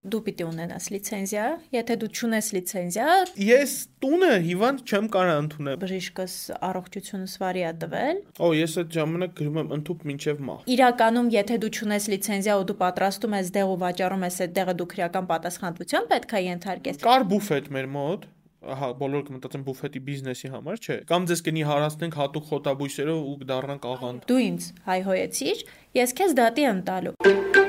Դու պիտի ունենաս լիցենզիա, եթե դու չունես լիցենզիա, ես տունը հիվանդ չեմ կարող ընդունել։ Բժիշկս առողջությունս վարի է տվել։ Օ, ես այդ ժամանակ գրում եմ ընդཐུպ մինչև մահ։ Իրականում, եթե դու չունես լիցենզիա ու դու պատրաստում ես դեղ ու վաճառում ես այդ դեղը, դու քրեական պատասխանատվության պետք է ենթարկես։ Կար բուֆետ մեր մոտ, ահա բոլորը կմտածեն բուֆետի բիզնեսի համար, չէ։ Կամ ձեզ կնի հարացնենք հատուկ խոտաբույսերով ու կդառնանք աղանդ։ Դու ինձ հայհոյեցիր, ես քեզ դատի եմ տալու։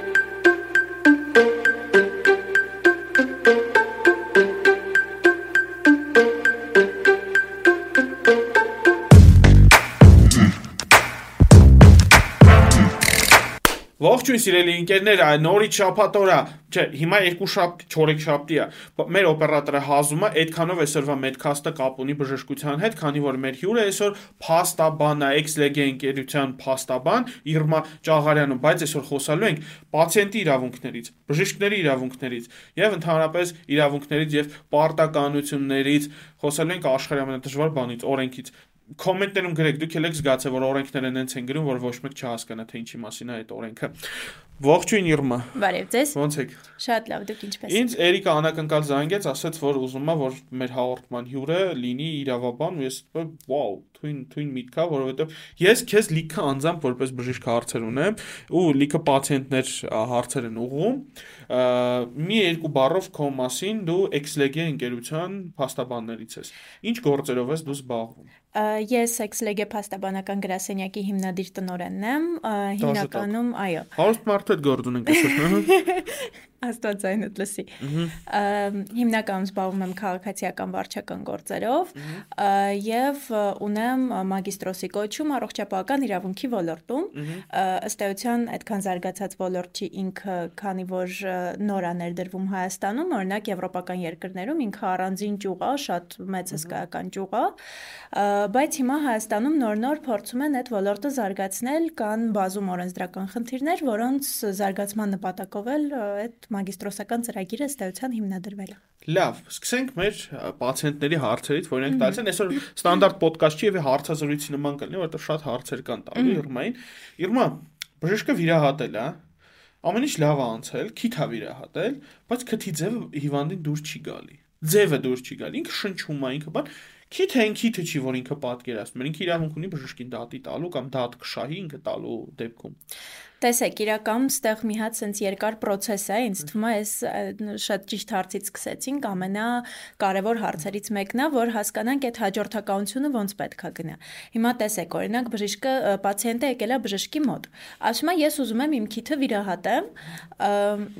Ողջույն սիրելի ընկերներ, նորից շաբաթ օր է։ Չէ, հիմա երկու շաբթ, 4 շաբթի է։ Մեր օպերատորը հազում է, այդքանով այսօրվա մեդքասթը կապ ունի բժշկության հետ, քանի որ մեր հյուրը այսօր փաստաբան է, X-Leg-ի ընկերության փաստաբան Իրմա Ճաղարյանը, բայց այսօր խոսալու ենք պացիենտի իրավունքներից, բժիշկների իրավունքներից եւ ընդհանրապես իրավունքներից եւ պարտականություններից, խոսալու ենք աշխարհի ամենադժվար բանից, օրենքից կոմենտներում գրեք, դուք եք զգացել, որ օրենքները նենց են գրում, որ ոչ մեկ չհասկանա թե ինչի մասին է այդ օրենքը։ Ողջույն Իրմա։ Բարև ձեզ։ Ոնց եք։ Շատ լավ, դուք ինչպե՞ս։ Ինձ Էրիկա անակնկալ զանգեց, ասաց, որ ուզում է, որ մեր հաղորդման հյուրը լինի իրավաբան, ու ես վաու, թույն թույն միտքա, որովհետև ես քեզ լիքը անձամբ որպես բժիշկ հարցեր ունեմ, ու լիքը պացիենտներ հարցեր են ուղում։ Մի երկու բառով քո մասին դու Exleg-ի ընկերության փաստաբաններից ես։ Ինչ գործերով ես դու զբաղվում։ Ես Exleg-ի փաստաբանական գրասենյակի հիմնադիր տնօրենն եմ, հիմնականում, այո։ Հարուստ մարդ հետ գործ ունենք այսօր։ Աստվածայինդ լսի։ Հիմնականում զբաղվում եմ քաղաքացիական վարչական գործերով եւ ունեմ մագիստրոսի կոչում առողջապահական իրավունքի ոլորտում։ Ըստ էության այդքան զարգացած ոլորտ չի ինքը, քանի որ նոր է ներդրվում Հայաստանում, օրինակ եվրոպական երկրներում ինքը առանձին ճյուղ է, շատ մեծ հսկայական ճյուղ է, բայց հիմա Հայաստանում նոր-նոր փորձում են այդ ոլորտը զարգացնել, կան բազում օրենսդրական խնդիրներ, որոնց զարգացման նպատակով էլ այդ մագիստրոսական ծրագիրը ըստ էության հիմնադրվել է։ Լավ, սկսենք մեր պացիենտների հարցերից, որ իրենք տալիս են այսօր ստանդարտ ոդկաստ չի եւ հարցազրույցի նման կլինի, որովհետեւ շատ հարցեր կան տալու Իրմային։ Իրմա, բժիշկը վիրահատել է, ամեն ինչ լավ է անցել, քիթ է վիրահատել, բայց քթի ձևը հիվանդին դուր չի գալի։ Ձևը դուր չի գալի, ինքը շնչում է, ինքը բան Քիթ են քիթը չի, որ ինքը պատկերացնում։ Ինքը իրավունք ունի բժշկին դատի տալու կամ դատ կշահի ինքը տալու դեպքում։ Տեսեք, իրականում ստեղ մի հատ sense երկար process է, ինձ թվում է, այս շատ ճիշտ հարցից սկսեցինք, ամենակարևոր հարցերից մեկն է, որ հասկանանք այդ հաջորդականությունը ոնց պետք է գնա։ Հիմա տեսեք, օրինակ բժիշկը պացիենտը եկել է բժշկի մոտ։ Ասում է, ես ուզում եմ իմ քիթը վիրահատեմ։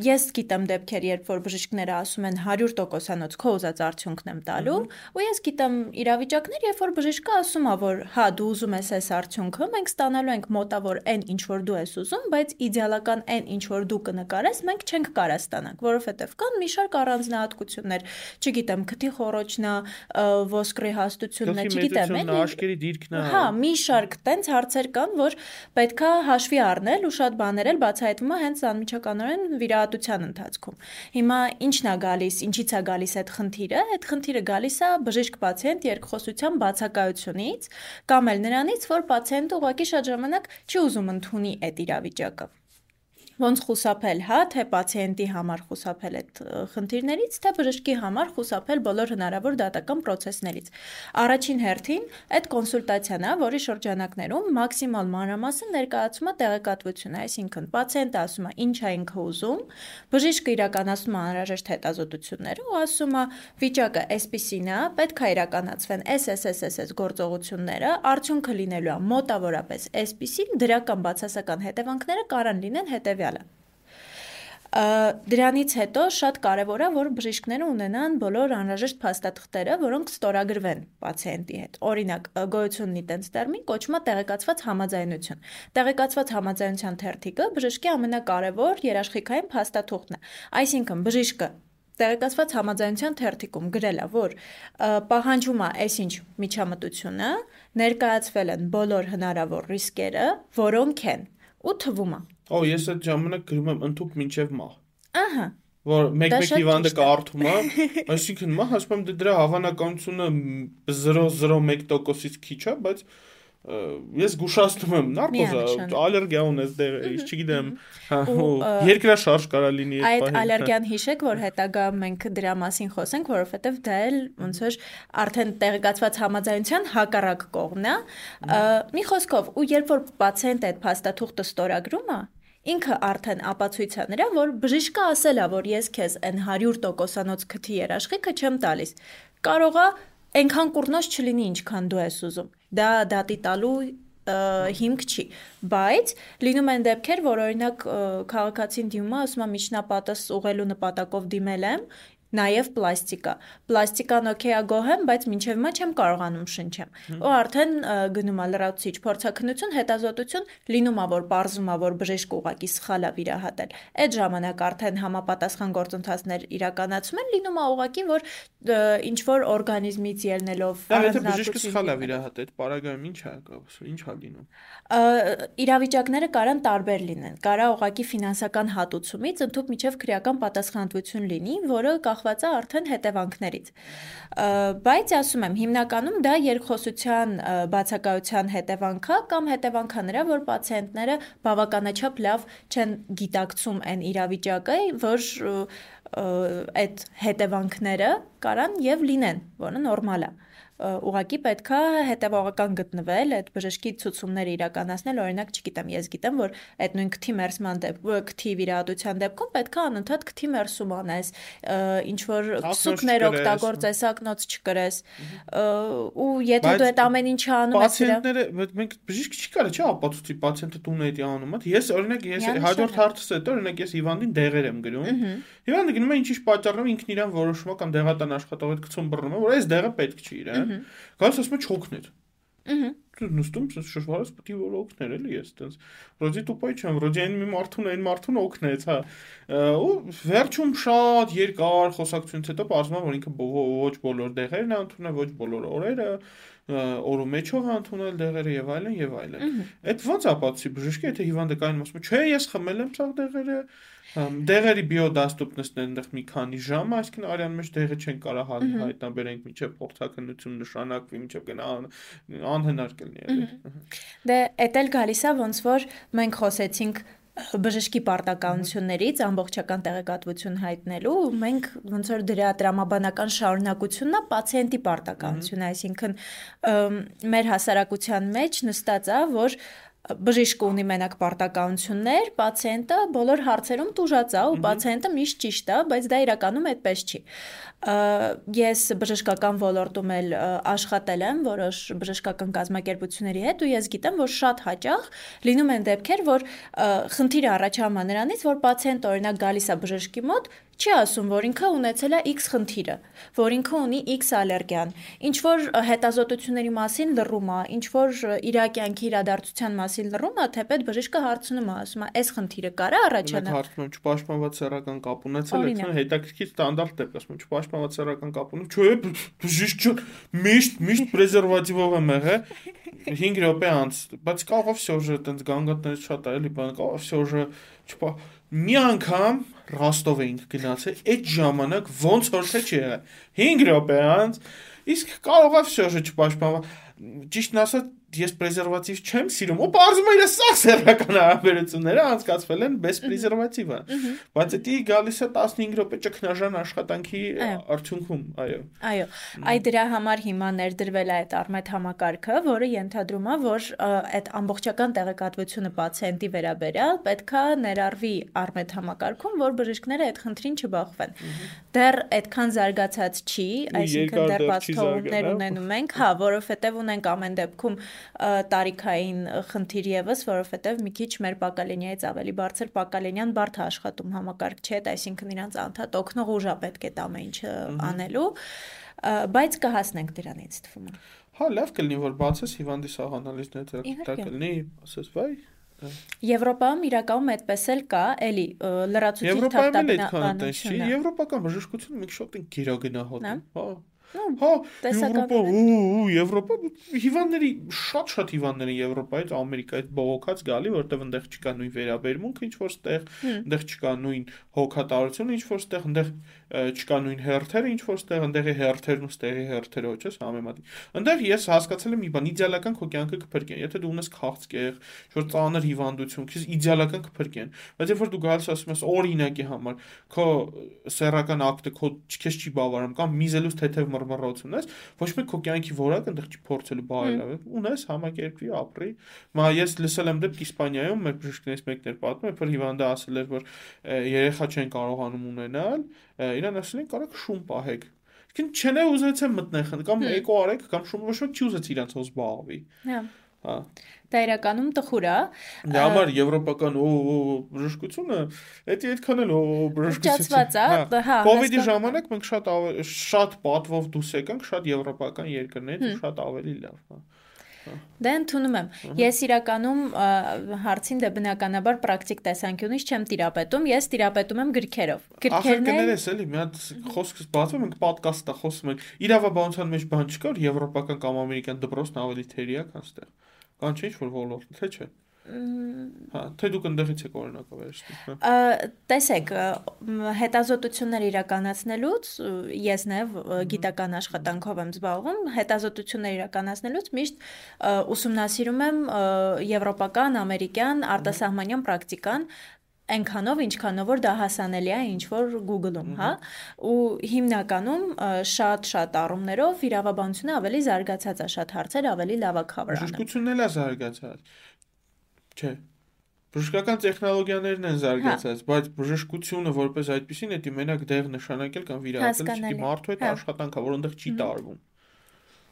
Ես գիտեմ դեպքեր, երբ որ բժիշկները ասում են 100%-անոց քո ուզած արդյունքն եմ տալու, ու ես գիտեմ իրավիճակներ, երբ որ բժիշկը ասում է, որ հա դու ուզում ես այս արդյունքը, մենք ստանալու ենք մոտավոր այն ինչ որ դու ես ուզում, բայց իդեալական այն ինչ որ դու կնկարես, մենք չենք կարա ստանանք, որովհետև կան մի շարք առանձնահատկություններ, չգիտեմ, քթի խորոչնա, ոսկրի հաստությունն է, չգիտեմ, էլի աշկերի դիրքն է։ Հա, մի շարք տենց հարցեր կան, որ պետքա հաշվի առնել ու շատ բաներ էլ բացահայտվում է հենց անմիջականորեն վիրահատության ընթացքում։ Հիմա ի՞նչն է գալիս, ինչից է գալիս այդ խնդիրը։ Այդ խնդիրը գալիս է բժիշկ պացիենտ երկխոսության բացակայությունից կամ էլ նրանից, որ պացիենտը ուղղակի շատ ժամանակ չի ուզում ընդունի այդ իրավիճակը վիճակը ոնց խուսափել, հա, թե պացիենտի համար խուսափել այդ խնդիրներից, թե բժշկի համար խուսափել բոլոր հնարավոր դատական process-ներից։ Առաջին հերթին այդ կոնսուլտացիան է, որի շրջանակներում մաքսիմալ մանրամասն ներկայացում է տեղեկատվությունը, այսինքն պացիենտը ասում է ինչ է ինքը ուզում, բժիշկը իրականացնում է անհրաժեշտ հետազոտությունները ու ասում է վիճակը այսպեսին է, պետք է իրականացվեն SSSS գործողությունները, արդյունքը լինելու է մոտավորապես այսպեսին, դրական բացասական հետևանքները կարան լինեն հետևյալ տվյալը։ Դրանից հետո շատ կարևոր է, որ բժիշկները ունենան բոլոր անհրաժեշտ փաստաթղթերը, որոնք ստորագրվեն պացիենտի հետ։ Օրինակ, գոյություն ունի տենց տերմին, կոչվում է տեղեկացված համաձայնություն։ Տեղեկացված համաձայնության թերթիկը բժշկի ամենակարևոր երաշխիքային փաստաթուղթն է։ Այսինքն, բժիշկը տեղեկացված համաձայնության թերթիկում գրել է, որ պահանջում է այսինչ միջամտությունը, ներկայացվել են բոլոր հնարավոր ռիսկերը, որոնք են ու թվում է Օ, ես այդ ժամանակ գրում եմ ընդཐུպ մինչև մահ։ Ահա որ մեկ-մեկ հիվանդը կարդում է, այսինքն մահ ասում եմ դե դրա հավանականությունը 0.01%-ից քիչ է, բայց ես զգուշացնում եմ նարկոզը ալերգիա ունես դեր ես չգիտեմ հա, երկրաշարժ կարա լինի այդ այդ ալերգիան հիշեք որ հետագա մենք դրա մասին խոսենք որովհետև դա էլ ոնց որ արդեն տեղեկացված համաձայնության հակառակ կողմն է մի խոսքով ու երբ որ պացիենտ այդ փաստաթուղթը ստորագրում է ինքը արդեն ապացույց է նրա, որ բժիշկը ասել է, որ ես քեզ այն 100%-անոց քթի երաշխիքը չեմ տալիս։ Կարողա այնքան կուրնոց չլինի, ինչքան դու ես ուզում։ Դա դատի տալու հիմք չի, բայց լինում են դեպքեր, որ օրինակ քաղաքացին դիմում է, ասում է միջնապատս ուղղելու նպատակով դիմել եմ, նաև պլաստիկա։ Պլաստիկան օքեյ է գոհեմ, բայց մինչև հիմա չեմ կարողանում շնչեմ։ Ու արդեն գնում է լրացուցիչ փորձակնություն, հետազոտություն, լինում է որ parzum է որ բժիշկը ուղակի սխալ է վիրահատել։ Այդ ժամանակ արդեն համապատասխան գործընթացներ իրականացում են, լինում է ուղակի որ ինչ որ օրգանիզմից ելնելով բժիշկը սխալ է վիրահատել, պարագայում ի՞նչ է, ի՞նչ է լինում։ Իրավիճակները կարան տարբեր լինեն։ Կարա ուղակի ֆինանսական հատուցումից ընդཐུպ միջև քրեական պատասխանատվություն լինի, որը կախ կախված է արդեն հետևանքներից։ Բայց ասում եմ, հիմնականում դա երկխոսության բացակայության հետևանք է կամ հետևանք է նրա, որ պացիենտները բավականաչափ լավ չեն գիտակցում այն իրավիճակը, որ այդ հետևանքները կարան եւ լինեն, որը նորմալ է ուղակի պետքա հետևողական գտնվել, այդ բժշկի ցուցումները իրականացնել, օրինակ, չգիտեմ, ես գիտեմ, որ այդ նույն քթի մերսման դեպքում, քթի վիրահատության դեպքում պետքա անընդհատ քթի մերսում անես, ինչ որ քսուկներ օգտագործես, ակնոց չկրես։ Ու եթե դու այդ ամեն ինչը անում ես, պացիենտները մենք բժիշկ չի կարա, չէ՞, ապացուցի պացիենտը տուն է դա անում, ես օրինակ ես հաջորդ հարցս հետ օրինակ ես հիվանդին դեղեր եմ գրում։ Հիվանդը գնում է ինչ-ինչ պատճառով ինքն իրան որոշում կամ դեղատան աշխատողը գցում բռնում է, որ այս դեղը պետք չի իրան Գալիս ասում է չօգներ։ Ահա նստում շշվարս պետք է որ օգներ էլի ես տենց ռոզի տուպայ չեմ ռոզի այն մի մարդուն այն մարդուն օգնեց հա ու վերջում շատ երկար խոսակցությունից հետո ասում որ ինքը ոչ բոլոր դեղերն է ընդունել ոչ բոլոր օրերը օրու մեջով է ընդունել դեղերը եւ այլն եւ այլն այդ ո՞նց ապացուցի բժիշկը եթե հիվանդը կային ասում չէ ես խմել եմ ցավ դեղերը Դեղերի բիոդաստուպնեսն այնտեղ մի քանի ժամ, այսինքն արյան մեջ դեղը չեն կարող հայտնաբերենք միջև փորձակնություն նշանակվի, միջև գնա անհնար կլինի Դե էդ էլ գալիս է ոնց որ մենք խոսեցինք բժշկի պարտականություններից ամբողջական տեղեկատվություն հայտնելու մենք ոնց որ դրա տրամաբանական շարունակությունն է պացիենտի պարտականությունը, այսինքն մեր հասարակության մեջ նստած է, որ բժիշկը ունի մենակ պարտականություններ, պացիենտը բոլոր հարցերում տուժած է ու պացիենտը միշտ ճիշտ է, բայց դա իրականում այդպես չի։ Ես բժշկական ոլորտում էլ աշխատել եմ որոշ բժշկական կազմակերպությունների հետ ու ես գիտեմ, որ շատ հաճախ լինում են դեպքեր, որ խնդիրը առաջանում է նրանից, որ պացիենտ օրինակ գալիս է բժշկի մոտ չի ասում, որ ինքը ունեցել է X խնդիրը, որ ինքը ունի X ալերգիան, ինչ որ հետազոտությունների մասին լռում է, ինչ որ իր կյանքի իրադարձության մասին լռում է, թեպետ բժիշկը հարցնում է, ասում է, «Այս խնդիրը կարա առաջանա»։ Մենք հարցնում եմ, չպաշտպանված սեռական կապ ունեցել եք, հետաքրքիր ստանդարտ դեպք, ասում եմ, չպաշտպանված սեռական կապ ունի, չէ, բժիշկ միշտ միշտ պրեզերվատիվով եմ եղել 5 րոպե անց, բայց կարող է всё уже տենց գանգատներից շատ է, էլի բան, կարող է всё уже չփա մի անգամ Ռոստով էինք գնացել, այդ ժամանակ ոնց որ թե չի եղել։ 5 րոպե անց իսկ կարող է վсё же չպաշտպանվա։ Ճիշտն ասած, ես պրեզերվատիվ չեմ սիրում, ու բարձում է սա սեռական հարաբերությունները անցկացվել են без պրեզերվատիվը։ Բայց դա գալիս է 15 րոպե ճգնաժան աշխատանքի արդյունքում, այո։ Այո, այ դրա համար հիմա ներդրվել է այդ արմետ համակարգը, որը ենթադրում է, որ այդ ամբողջական տեղեկատվությունը պացիենտի վերաբերյալ պետքա ներառվի արմետ համակարգում, որ բժիշկները այդ խնդրին չբախվեն։ Դեռ այդքան զարգացած չի, այսինքն դեռ բաց թողումներ ունենում ենք, հա, որովհետև ունենք ամեն դեպքում տարիքային խնդիր եւս, որովհետեւ մի քիչ մեր պակալենիայից ավելի բարձր պակալենյան բարդ է աշխատում համակարգչի հետ, այսինքն իրանց անդադ օգնող ուժ է պետք է ամեն ինչը անելու, բայց կհասնենք դրանից թվում է։ Հա, լավ կլինի, որ բացես հիվանդի սահանալիզները դա կլինի, ասես, վայ, Եվրոպայում իրականում այդպես էլ կա, էլի լրացուցիչ թղթաբանություն։ Եվրոպայում էլ այդքան այդպես չի։ Եվրոպական բժշկությունը մի շոտ են գիրագնահատում, հա։ Հա, Եվրոպա, ու Եվրոպա հիվանդների շատ-շատ հիվանդներ են Եվրոպայից, Ամերիկայից բողոքած գալի, որտեղ այնտեղ չկա նույն վերաբերմունքը ինչ որ ստեղ, այնտեղ չկա նույն հոգատարությունը ինչ որ ստեղ, այնտեղ չկա նույն հերթերը, ինչ որ ստեղ ընդեղի հերթերն ու ստեղի հերթերը ոչես համեմատի։ Այնտեղ ես հասկացել եմ մի բան, իդեալական քո կյանքը կփրկեն։ Եթե դու ունես քաղցկեղ, որ ծանր հիվանդություն, քեզ իդեալական կփրկեն։ Բայց երբ որ դու գալիս ասում ես օրինակի համար, քո սեռական ակտը քո քեզ չի բավարարում կամ միզելուց թեթև մռմռոցություն ես, ոչ մեկ քո կյանքի որակը այնտեղ չի փորձելու բարելավել։ Ունես համակերպվի, ապրի։ Մա ես լսել եմ դեպք Իսպանիայում մեր բժիշկներից մեկն էր պատմում, որ հիվանդը ասել էր, որ երեխա չեն կարողանում ունենալ, իրան ասել են կարաք շուն պահեք Իսկին չեն է ուզեցել մտնել կամ էկո արեք կամ շուն ոչ ոք չի ուզեց իրանց հոս զբաղվի։ Հա։ Հա։ Դա իրականում տխուր է։ Դա համար եվրոպական օ բժշկությունը, դա այդքան էլ օ բժշկություն։ հա, հա։ Կոവിഡ്ի ժամանակ մենք շատ շատ պատվով դուս եկանք շատ եվրոպական երկրներից, շատ ավելի լավ, հա։ Դե ընդունում եմ։ Ես իրականում հարցին դե բնականաբար պրակտիկ տեսանկյունից չեմ տիրապետում, ես տիրապետում եմ գրքերով։ Գրքերն են Ախր էլի, մի հատ խոսքս բացում ենք ոդկասթը խոսում ենք։ Իրավաբանության մեջ բան չկա, որ եվրոպական կամ ամերիկյան դպրոցն ավելի թերի է, քան ստեղ։ Կան չէ՞ ինչ-որ ոլորտ, թե՞ չէ։ Հա, թե դուք ընդեղից եք օրինակը վերստում։ հա։ Տեսեք, հետազոտություններ իրականացնելուց ես նաև գիտական աշխատանքով եմ զբաղվում, հետազոտություններ իրականացնելուց միշտ ուսումնասիրում եմ եվրոպական, ամերիկյան, արտասահմանյան պրակտիկան, այնքանով ինչքանով որ դա հասանելի է ինչ որ Google-ում, հա, ու հիմնականում շատ-շատ առումներով իրավաբանությունը ավելի զարգացած է, շատ հարցեր ավելի լավակավրան։ Բժշկությունն էլ է զարգացած։ Չէ։ Բժշկական տեխնոլոգիաներն են զարգացած, բայց բժշկությունը որպես այդպեսին էդի մենակ դեղ նշանակել կամ վիրահատել չի մարդու հետ հա։ աշխատանքա, որ այնտեղ չի տարվում։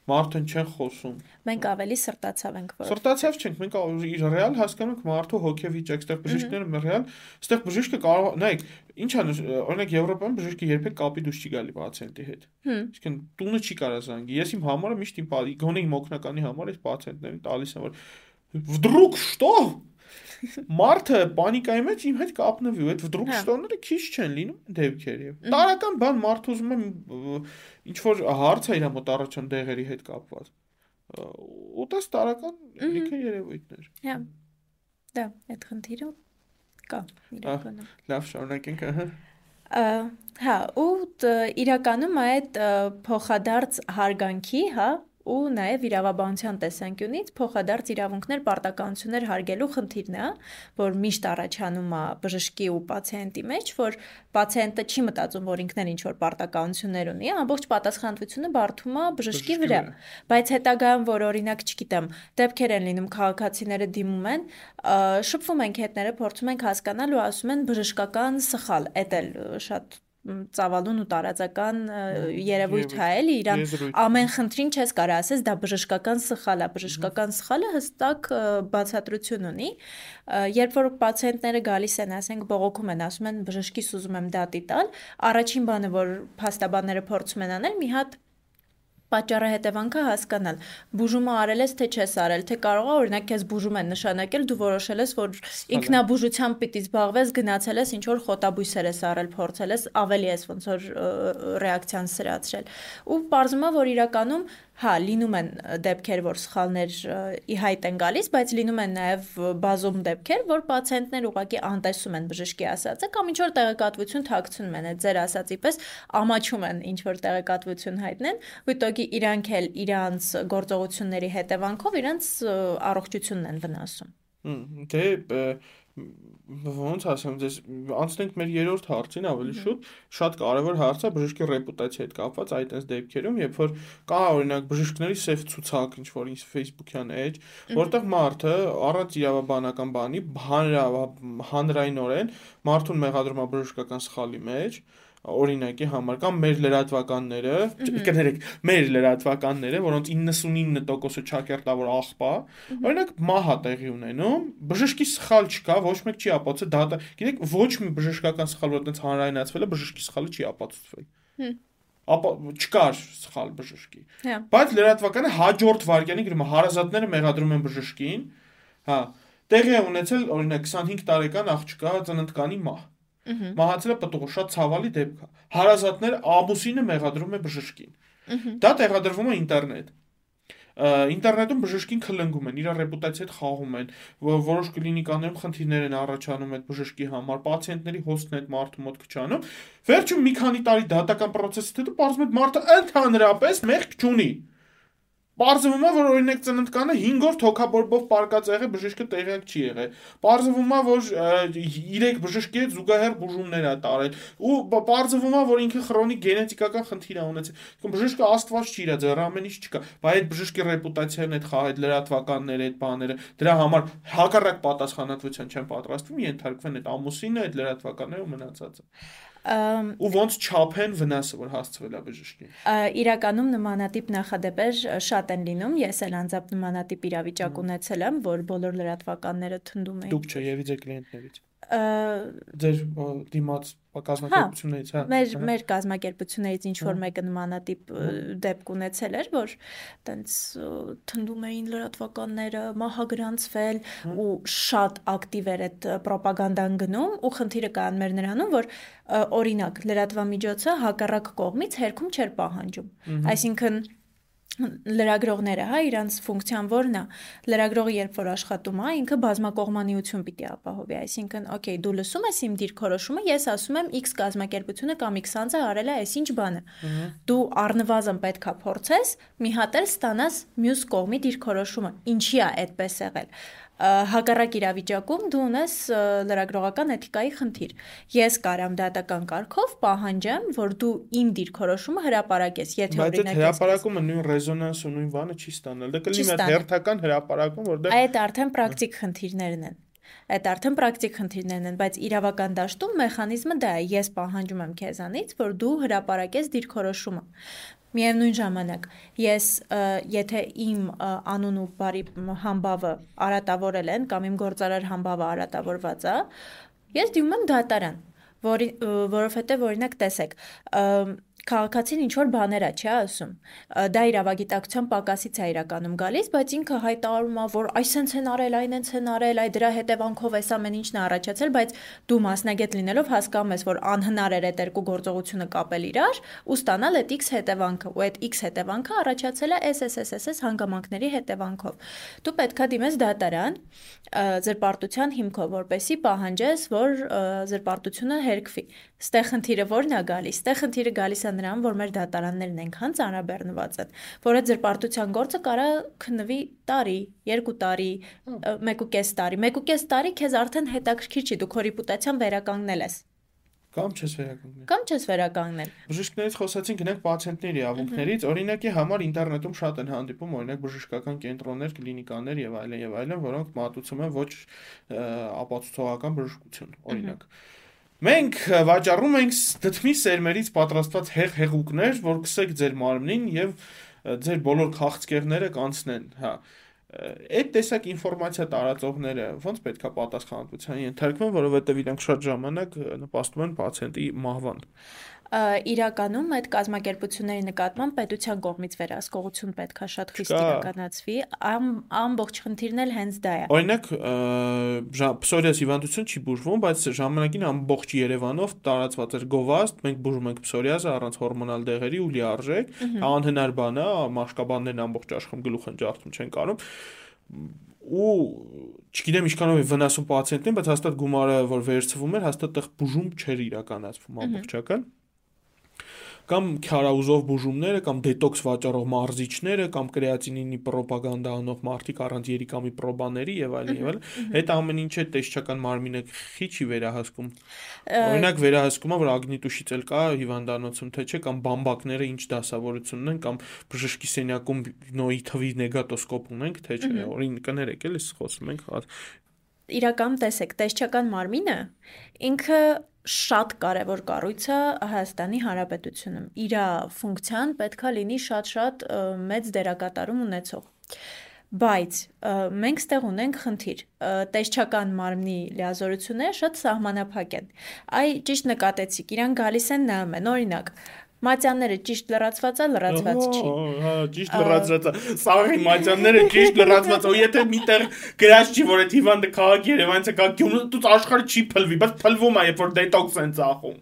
Մարդուն չեն խոսում։ Մենք ավելի սրտացավ ենք որ։ Սրտացավ չենք, մենք իր ռեալ հասկանում ենք մարդու հոգեվիճակ, այստեղ բժիշկները ռեալ, այստեղ բժիշկը կարող, նայեք, ինչ է, օրինակ Եվրոպայում բժիշկը երբեք կապի դուրս չի գալի պացիենտի հետ։ Իսկն տունը չի կարա զանգի։ Ես իմ համարը միշտ իմ գոնե իմ օկնականի համար այս պացիենտներին տալիս եմ որ Վդրուկ շտո Մարտը պանիկայի մեջ իմ հետ կապնվի ու այդ վդրուկ հա։ շտոները քիչ չեն լինում դեպքեր եւ տարական բան մարդ ուզում է ինչ որ հարց է իր մոտ առաջան դեղերի հետ կապված ու դա տարական լիքը երևույթներ հա դա այդ խնդիրը կա իրականում լավ շարունակենք հա հա ու իրականում այդ փոխադարձ հարգանքի, հա, ու նաև իրավաբանության տեսանկյունից փոխադարձ իրավունքներ պարտականություններ հարգելու խնդիրն է, որ միշտ առաջանում է բժշկի ու պացիենտի մեջ, որ պացիենտը չի մտածում, որ ինքն էլ ինչ որ պարտականություններ ունի, ամբողջ պատասխանատվությունը բարթում է բժշկի վրա։ Բայց հետագայում, որ օրինակ, չգիտեմ, դեպքեր են լինում քաղաքացիները դիմում են, շփվում են հետները, փորձում են հասկանալ ու ասում են բժշկական սխալ, էդ էլ շատ ծավալուն ու տարածական երևույթ է էլի իրան ամեն խնդրին չես կարող ասես դա բժշկական սխալ է բժշկական սխալը հստակ բացատրություն ունի երբ որ պացիենտները գալիս են ասենք բողոքում են ասում են բժշկիս ուզում եմ դատի տալ առաջին բանը որ փաստաբանները փորձում են անել մի հատ պատճառը հետևանքը հասկանալ։ Բուժումը արել ես թե չես արել, թե կարող է օրինակ քեզ բուժում են նշանակել, դու որոշել ես, որ ինքնաբուժությամբ պիտի զբաղվես, գնացել ես ինչ որ խոտաբույսեր ես արել, փորձել ես, ավելի ես ոնց որ ռեակցիան սրացրել։ Ու պարզվում է, որ իրականում Հա, լինում են դեպքեր, որ սխալներ ի հայտ են գալիս, բայց լինում են նաև բազում դեպքեր, որ պացիենտներ ուղղակի անտեսում են բժշկի ասածը կամ ինչ որ տեղեկատվություն թաքցնում են, այդ ձեր ասածի պես ամաչում են ինչ որ տեղեկատվություն հայտնեն, ուտոգի իրանք էլ իրանց գործողությունների հետևանքով իրանց առողջությունն են վնասում։ Դե ոնց ասեմ, դες անցնենք մեր երրորդ հարցին ավելի շուտ, շատ կարևոր հարց է բժշկի ռեպուտացիայի հետ կապված այդ այս դեպքերում, երբ որ կա օրինակ բժիշկների սև ցուցակ, ինչ որ ինձ Facebook-յան էջ, որտեղ մարդը առանց իրավաբանական բանի հանրայնորեն մարդուն մեղադրում է բժշկական սխալի մեջ, օրինակի համար կամ մեր լրատվականները, կներեք, մեր լրատվականները, որոնց 99%-ը ճակերտավոր աղբա, օրինակ մահա տեղի ունենում, բժշկի սխալ չկա, ոչ մեկ չի ապացուցել, դա գիտեք, ոչ մի բժշկական սխալ, որ այդպես հանրայնացվել է, բժշկի սխալը չի ապացուցվել ապա չկար սխալ բժշկի։ հա։ Բայց լրատվականը հաջորդ վարքյանի գրում հարազատները մեղադրում են բժշկին, հա, տեղի է ունեցել օրինակ 25 տարեկան աղջկա ծննդկանի մահ Մահացել է պտուղը, շատ ցավալի դեպք է։ Հարազատներ ամուսինը մեղադրում է բժշկին։ Դա տեղադրվում է ինտերնետ ինտերնետում բժշկին քլնգում են, իր ռեպուտացիայի հետ խաղում են, որոշ կլինիկաներում խնդիրներ են առաջանում այդ բժշկի համար, պացիենտների հոսքն այդ մարդու մոտ քչանում։ Վերջում մի քանի տարի դատական process-ից հետո բարձում է մարդը ընդհանրապես մեղք չունի։ Պարզվում է, որ օրինակ ծննդկանը 5 օր թոքաբորբով պարկած եղել բժիշկը տեղյակ չի եղել։ Պարզվում է, որ 3 բժշկի հետ զուգահեռ բուժումներ է տարել ու պարզվում է, որ ինքը քրոնիկ գենետիկական խնդիր է ունեցել։ Կամ բժիշկը աստված չի իրա, ձեր ամեն ինչ չկա։ Բայց այդ բժշկի ռեպուտացիան այդ խաղ այդ լրատվականները, այդ բաները դրա համար հակառակ պատասխանատվության չեն պատրաստվում, ենթարկվեն այդ ամուսինը, այդ լրատվականները ու մնացածը ու ոնց չափեն վնասը, որ հասցվել է բժշկին։ Իրականում նմանատիպ նախադեպեր շատ են լինում։ Ես էլ անձամբ նմանատիպ իրավիճակ ունեցել եմ, որ բոլոր լրատվականները թնդում էին։ Դուք չէ, եւ իձե կլիենտներից ձեր դիմաց կազմակերպություններից, հա։ Մեր մեր կազմակերպություններից ինչ որ մեկը նմանատիպ դեպք ունեցել էր, որ տենց թնդում էին լրատվականները, մահագրանցվել ու շատ ակտիվ էր այդ ռոպագանդան գնում ու խնդիրը կան մեր նրանում, որ օրինակ լրատվամիջոցը հակառակ կողմից հերքում չէր պահանջում։ Այսինքն լրագրողները, հա, իրանց ֆունկցիան ո՞րն է։ Լրագրողը երբ որ աշխատում է, ինքը բազմակողմանիություն պիտի ապահովի, այսինքն, օքեյ, դու լսում ես իմ դիրքորոշումը, ես ասում եմ X կազմակերպությունը կամ X անձը արել է այսինչ բանը։ Դու առնվազն պետքա փորձես մի հատ էլ ստանաս մյուս կողմի դիրքորոշումը։ Ինչի է այդպես եղել հակառակ իրավիճակում դու ունես լրագրողական էթիկայի խնդիր։ Ես կարամ դատական կարգով պահանջեմ, որ դու իմ դիրքորոշումը հրապարակես, եթե օրինակ Բայց հրապարակումը նույն ռեզոնանս ու նույն բանը չի ստանալ։ Դա կլինի մի հերթական հրապարակում, որտեղ Այդ արդեն պրակտիկ խնդիրներն են այդ արդեն պրակտիկ խնդիրներն են, բայց իրավական դաշտում մեխանիզմը դա է։ Ես պահանջում եմ քեզանից, որ դու հրապարակես դիրքորոշումը։ Միևնույն ժամանակ, ես եթե իմ անուն ու բարի համբավը արատավորել են կամ իմ գործարար համբավը արատավորված է, ես դիմում եմ դատարան, որի որովհետև օրինակ տեսեք, քաղաքացին ինչ որ բաներ է, չէ՞ ասում։ Դա իրավագիտակցության պակասից է իրականում գալիս, բայց ինքը հայտարարում է, որ այսենց են արել, այնենց են արել, այ դրա հետևանքով էս ամեն ինչն է առաջացել, բայց դու մասնագետ լինելով հասկանում ես, որ անհնար էր այդ երկու գործողությունը կապել իրար ու ստանալ այդ X հետևանքը, ու այդ X հետևանքը առաջացել է SSSS հանգամանքների հետևանքով։ Դու պետքա դիմես դատարան զրպարտության հիմքով, որպեսի պահանջես, որ զրպարտությունը հերկվի։ Ստեղ խնդիրը ո՞րն է գալիս։ Ստեղ խնդիրը գալիս է նրան, որ մեր դատարաններն այնքան ծանրաբեռնված են, որ այդ զրպարտության գործը կարա քննվի տարի, երկու տարի, մեկ ու կես տարի։ Մեկ ու կես տարի քեզ արդեն հետաքրքիր չի, դու քո ռեպուտացիան վերականգնել ես։ Կամ չես վերականգնել։ Կամ չես վերականգնել։ Բժիշկներից խոսացին գնանք պացիենտների իրավունքներից, օրինակի համար ինտերնետում շատ են հանդիպում օրինակ բժշկական կենտրոններ, կլինիկաներ եւ այլն եւ այլն, որոնք մատուցում են ոչ ապացուցողական բժշկություն, օրինակ։ -hmm Մենք վաճառում ենք դդմի սերմերից պատրաստված հեղ հեղուկներ, որ կսեք ձեր մարմնին եւ ձեր բոլոր քաղցկեղները կանցնեն, հա այդ տեսակ ինֆորմացիա տարածողները ոնց պետքա պատասխանատվության ենթարկվեն, որովհետև իրանք շատ ժամանակ նպաստում են պացիենտի մահվան իրականում այդ կազմակերպությունների նկատմամբ պետության կողմից վերահսկողություն պետքա շատ խիստ իրականացվի ամ, ամբողջ խնդիրն էլ հենց դա է օրինակ պսորիաս հիվանդություն չի բուժվում բայց ժամանակին ամբողջ Երևանով տարածված էր գովազդ մենք բուժում ենք պսորիազը առանց հորմոնալ դեղերի ու լիարժեք անհնար բան է մաշկաբաններն ամբողջ աշխարհում գլուխ են ջարդում չեն կարող ու չգիտեմ ինչքանով է վնասում պացիենտին, բայց հաստատ գումարը, որ վերցվում էր, հաստատ տեղ բուժում չէր իրականացվում ամբողջական։ mm -hmm կամ քարաուզով բուժումները կամ դետոքս վաճառող մարզիչները կամ կրեատինինի ռոպագանդա անող մարդիկ առանց երիկամի պրոբաների եւ այլն եւ այլն այդ ամեն ինչը տեսչական մարմինը խիչի վերահսկում օրինակ վերահսկումը որ ագնիտուշից էլ կա հիվանդանոցում թե չէ կամ բամբակները ինչ դասավորությունն են կամ բժշկի սենյակում նոյի թվի նեգատոսկոպ ունենք թե չէ օրինկներեք էլ էս խոսում ենք իրական տեսեք տեսչական մարմինը ինքը շատ կարևոր կառույց է Հայաստանի Հանրապետությունում։ Իր ֆունկցիան պետքա լինի շատ-շատ մեծ դերակատարում ունեցող։ Բայց մենք ստեղ ունենք խնդիր։ Տեսչական մարմնի լիազորությունները շատ սահմանափակ են։ Այ ճիշտ նկատեցիք, իրան գալիս են նայում են, օրինակ, Մատյանները ճիշտ լրացված է, լրացված չի։ Հա, ճիշտ լրացված է։ Սաղի մատյանները ճիշտ լրացված։ Ու եթե միտեղ գրած չի, որ այդ հիվանդը քաղաք Երևանից է կա գյումրը, դու աշխարհը չի փլվի, բայց փլվում է, երբ որ դետոքս են ծախում։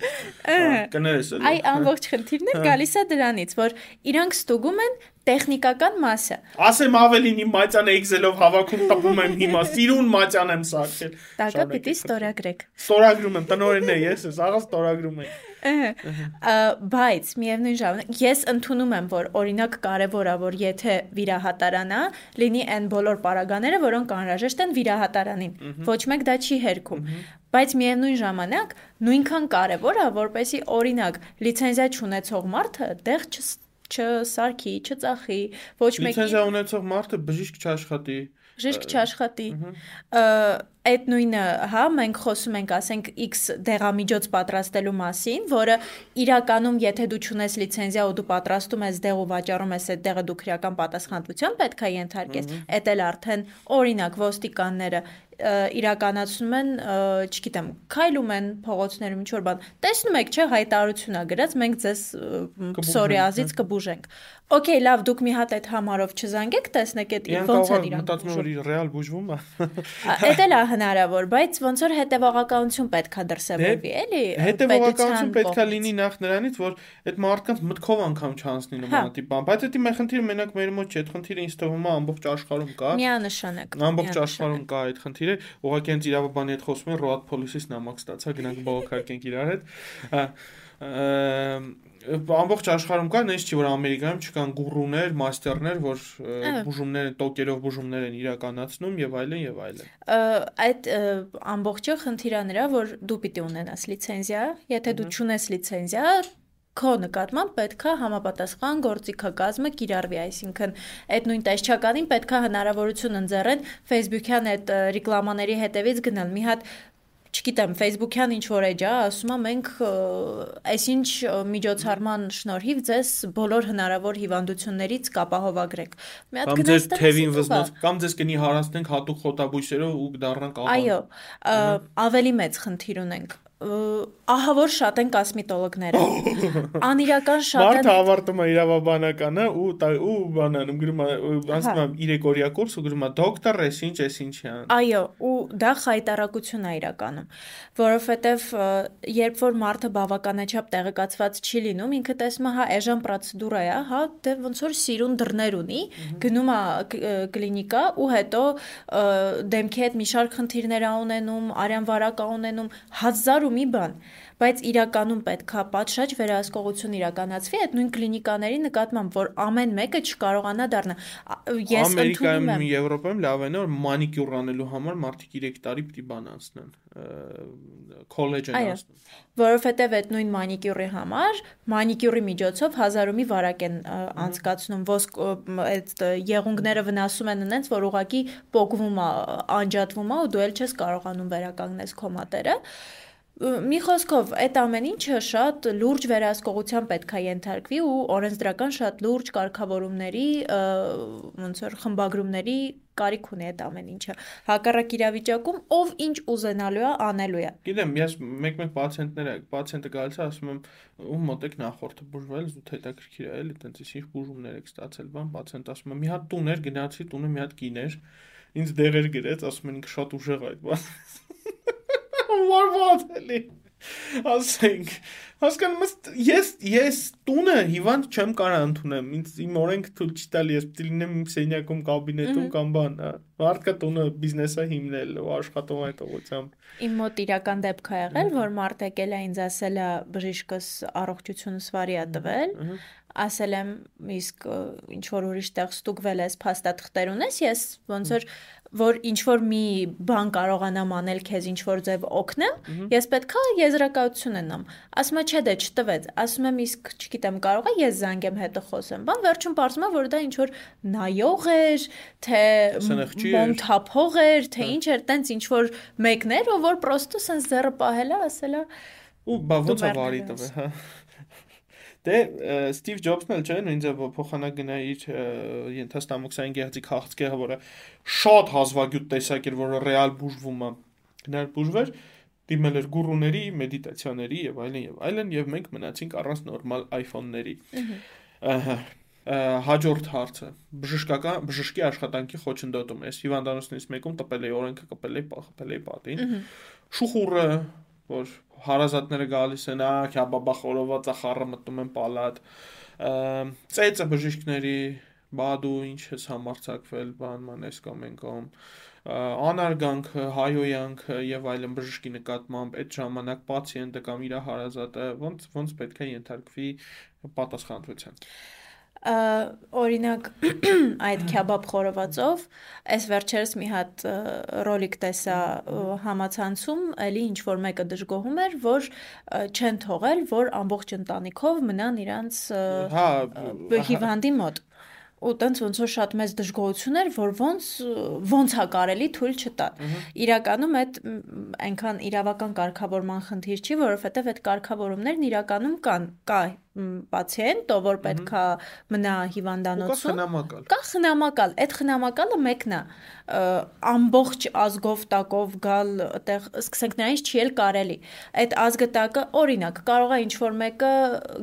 Կներես էլ։ Այ ամբողջ խնդիրն է գալիս է դրանից, որ իրանք ստուգում են տեխնիկական մասը։ Ասեմ ավելին իմ մատյանը Excel-ով հավաքում տպում եմ հիմա, սիրուն մատյան եմ սարքել։ Տակը պիտի ստորագրեք։ Ստորագրում եմ, տնորենն է, ես ես աղա ստորագրում եմ։ Բայց միևնույն ժամանակ ես ընդունում եմ, որ օրինակ կարևոր է, որ եթե վիրահատարանա, լինի այն բոլոր պարագաները, որոնք անհրաժեշտ են վիրահատարանին։ Ոչ մեկ դա չի հերքում։ Բայց միևնույն ժամանակ նույնքան կարևոր է, որպեսի օրինակ լիցենզիա չունեցող մարդը դեղ չսարքի, չծախի, ոչ մեկի Լիցենզիա ունեցող մարդը բժիշկ չաշխատի։ Բժիշկ չաշխատի։ Այդ նույնը, հա, մենք խոսում ենք, ասենք X դեղամիջոց պատրաստելու մասին, որը իրականում եթե դու ճունես լիցենզիա ու դու պատրաստում ես դեղ ու վաճառում ես այդ դեղը դու քրեական պատասխանատվության պետք է ենթարկես։ Էդ էլ արդեն օրինակ ոստիկանները իրականացնում են, չգիտեմ, քայլում են փողոցներում ինչ որ բան։ Տեսնում եք, չէ, հայտարարություն է գրած, մենք ձեզ պսորիազից կբուժենք։ Okay, լավ, դուք մի հատ այդ համարով չզանգեք, տեսնեք այդ ոնց են իրանք։ Մտածում եմ, որ ռեալ բուժվում է։ Էդ էլ է հնարավոր, բայց ոնց որ հետևողականություն պետքա դրսևորվի, էլի։ Հետևողականություն պետքա լինի նախ նրանից, որ այդ մարդկանց մտքով անգամ չանցնի նմանատիպ բան, բայց դա մեր խնդիրը մենակ մեր մոտ չէ, այդ խնդիրը ինձ թվում է ամբողջ աշխարհում կա։ Միանշանակ։ Ամբողջ աշխարհում կա այդ խնդիրը, ուղղակի հենց իրավաբանի հետ խոսում են, Road Police-ից նամակ ստացա, գնանք բողոքարկենք իրար հետ ամբողջ աշխարհում կա, նենց չի որ Ամերիկայում չկան գուրուներ, մաստերներ, որ բուժումներ, տոկերով բուժումներ են իրականացնում եւ այլն եւ այլն։ Այդ ամբողջը խնդիրա նրա, որ դու պիտի ունենաս լիցենզիա, եթե դու չունես լիցենզիա, քո նկատմամբ պետքա համապատասխան գործիքակազմը կիրառվի, այսինքն այդ նույն տեսչականին պետքա հնարավորություն ընձեռեն Facebook-յան այդ ռեկլամաների հետևից գնալ։ Մի հատ չգիտեմ, Facebook-յան ինչ որ էջ է, ասում է մենք այսինչ միջոցառման շնորհիվ ձեզ բոլոր հնարավոր հիվանդություններից կապահովագրենք։ Մի հատ գնաց ձեզ թևին վզնոց, կամ ձեզ կնի հարացնենք հատուկ խոտաբույսերով ու կդառնանք ահա։ Այո, ավելի մեծ խնդիր ունենք ահա որ շատ են կոսմետոլոգները։ Անիրական շատ են։ Մարդը ավարտում է իրավաբանականը ու ու բանանում գրում է ասում է 3 օրյա կուրս ու գրում է դոկտոր, էս ինչ, էս ինչյան։ Այո, ու դա խայտարակություն է իրականում, որովհետև երբ որ մարդը բավականաչափ տեղեկացված չի լինում, ինքը տեսնում է, հա, էժան պրոցեդուրա է, հա, դե ոնց որ սիրուն դռներ ունի, գնում է կլինիկա ու հետո դեմքի հետ մի շարք խնդիրներ ունենում, արյան վարակ ունենում, հազար ու մի բան, բայց իրականում պետքա պատշաճ վերահսկողություն իրականացվի այդ նույն կլինիկաների նկատմամբ, որ ամեն մեկը չկարողանա դառնա։ Ես ընդունում եմ Եվրոպայում լավ է նոր մանիկյուր անելու համար մարդիկ 3 տարի պիտի բան անցնեն քոլեջ են անցնում որովհետև այդ նույն մանիկյուրի համար մանիկյուրի միջոցով հազարումի վարակ են անցկացնում ոսկ այդ եղունգները վնասում են այնց որ ուղակի պոկվում է անջատվում է ու դու էլ չես կարողանում վերականգնես քո մատերը Մի խոսքով, այդ ամեն ինչը շատ լուրջ վերահսկողության պետք է ենթարկվի ու օրենսդրական շատ լուրջ կարգավորումների, ոնց որ խմբագրումների կարիք ունի այդ ամեն ինչը։ Հակառակ իրավիճակում ով ինչ ուզենալու է, անելու է։ Գիտեմ, ես մեկ-մեկ պացիենտները, պացիենտը գալիս է, ասում եմ, ում մոտեք նախորդը բուժվել, զուտ հետաքրքիր է, էլի, տենց ինչ բուժումներ եք ստացել, բան, պացիենտ ասում է, մի հատ տուն էր, գնացի, տունը մի հատ կին էր, ինձ դեղեր գրեց, ասում են ինքը շատ ուժեղ այդ բան What էլի։ Ասենք, հասկանում ես, ես ես տունը հիվանդ չեմ կարա ընդունեմ։ Ինձ իմ օրենք թույլ չտալ ես պիտի լինեմ իմ սենյակում, կաբինետում կամ բան, հա։ Մարդկա տունը բիզնեսը հիմնել ու աշխատում այդ ուղությամբ։ Իմ մոտ իրական դեպք է եղել, որ մարդ եկել է ինձ ասել է բժիշկս առողջությունս վարի է տվել, ասել եմ իսկ ինչ որ ուրիշ տեղ ստուգվել ես փաստաթղթեր ունես ես ոնց որ որ ինչ որ մի բան կարողանամ անել քեզ ինչ որ ձև օգնեմ ես պետքա եզրակացություն ունենամ ասում է չէ դե չտվեց ասում եմ իսկ չգիտեմ կարող է ես զանգեմ հետը խոսեմ բան վերջում բարձում է որ դա ինչ որ նայող էր թե մոնթափող էր թե ինչ էր տենց ինչ որ մեկներ ով որ պրոստը սենց ձեռը պահել է ասել է ու բա ոնց է վարի տվել հա Դե Ստիվ Ջոբսն էլ չէ, նույն ձև փոխանակնա իր ենթաստամոքսային գեղձի քաղցկեղը, որը շատ հազվագյուտ տեսակ էր, որը ռեալ բուժվում է։ Գնալ բուժվեր, դիմել էր գուրուների, մեդիտացիաների եւ այլն եւ այլն եւ մենք մնացինք առանց նորմալ iPhone-ների։ Ահա հաջորդ հարցը. Բժշկական բժշկի աշխատանքի խոչընդոտում է հիվանդանոցներից մեկում տպել է օրենքը կպել է պախել է պատին շուխուրը որ հարազատները գալիս են ա քյաբաբա խորոված ախառը մտնում են պալատ ծեծը բժիշկների բադու ինչ ես համարցակվել բան մանես կամ ենկոմ անարգանքը, հայոյանքը եւ այլն բժշկի նկատմամբ այդ ժամանակ պացիենտը կամ իր հարազատը ոնց ոնց պետք է ենթարկվի պատասխանատվության օրինակ այդ քյաբաբ խորովածով այս վերջերս մի հատ ռոլիկ տեսա համացանցում, էլի ինչ որ մեկը դժգոհում էր, որ չեն թողել, որ ամբողջ ընտանիքով մնան իրանց հա հիվանդի մոտ ու տենց ոնց որ շատ մեծ դժգոհություն էր, որ ոնց ոնց հա կարելի թույլ չտալ։ Իրականում այդ այնքան իրավական կարգավորման խնդիր չի, որովհետև այդ կարգավորումներն իրականում կան, կա պացիենտ, ով որ պետքա մնա հիվանդանոցում։ Կա խնամակալ։ Այդ խնամակալը մեկն է ամբողջ ազգով տակով գալ այդեղ սկսենք նրանից չի էլ կարելի։ Այդ ազգը տակը օրինակ կարող է ինչ որ մեկը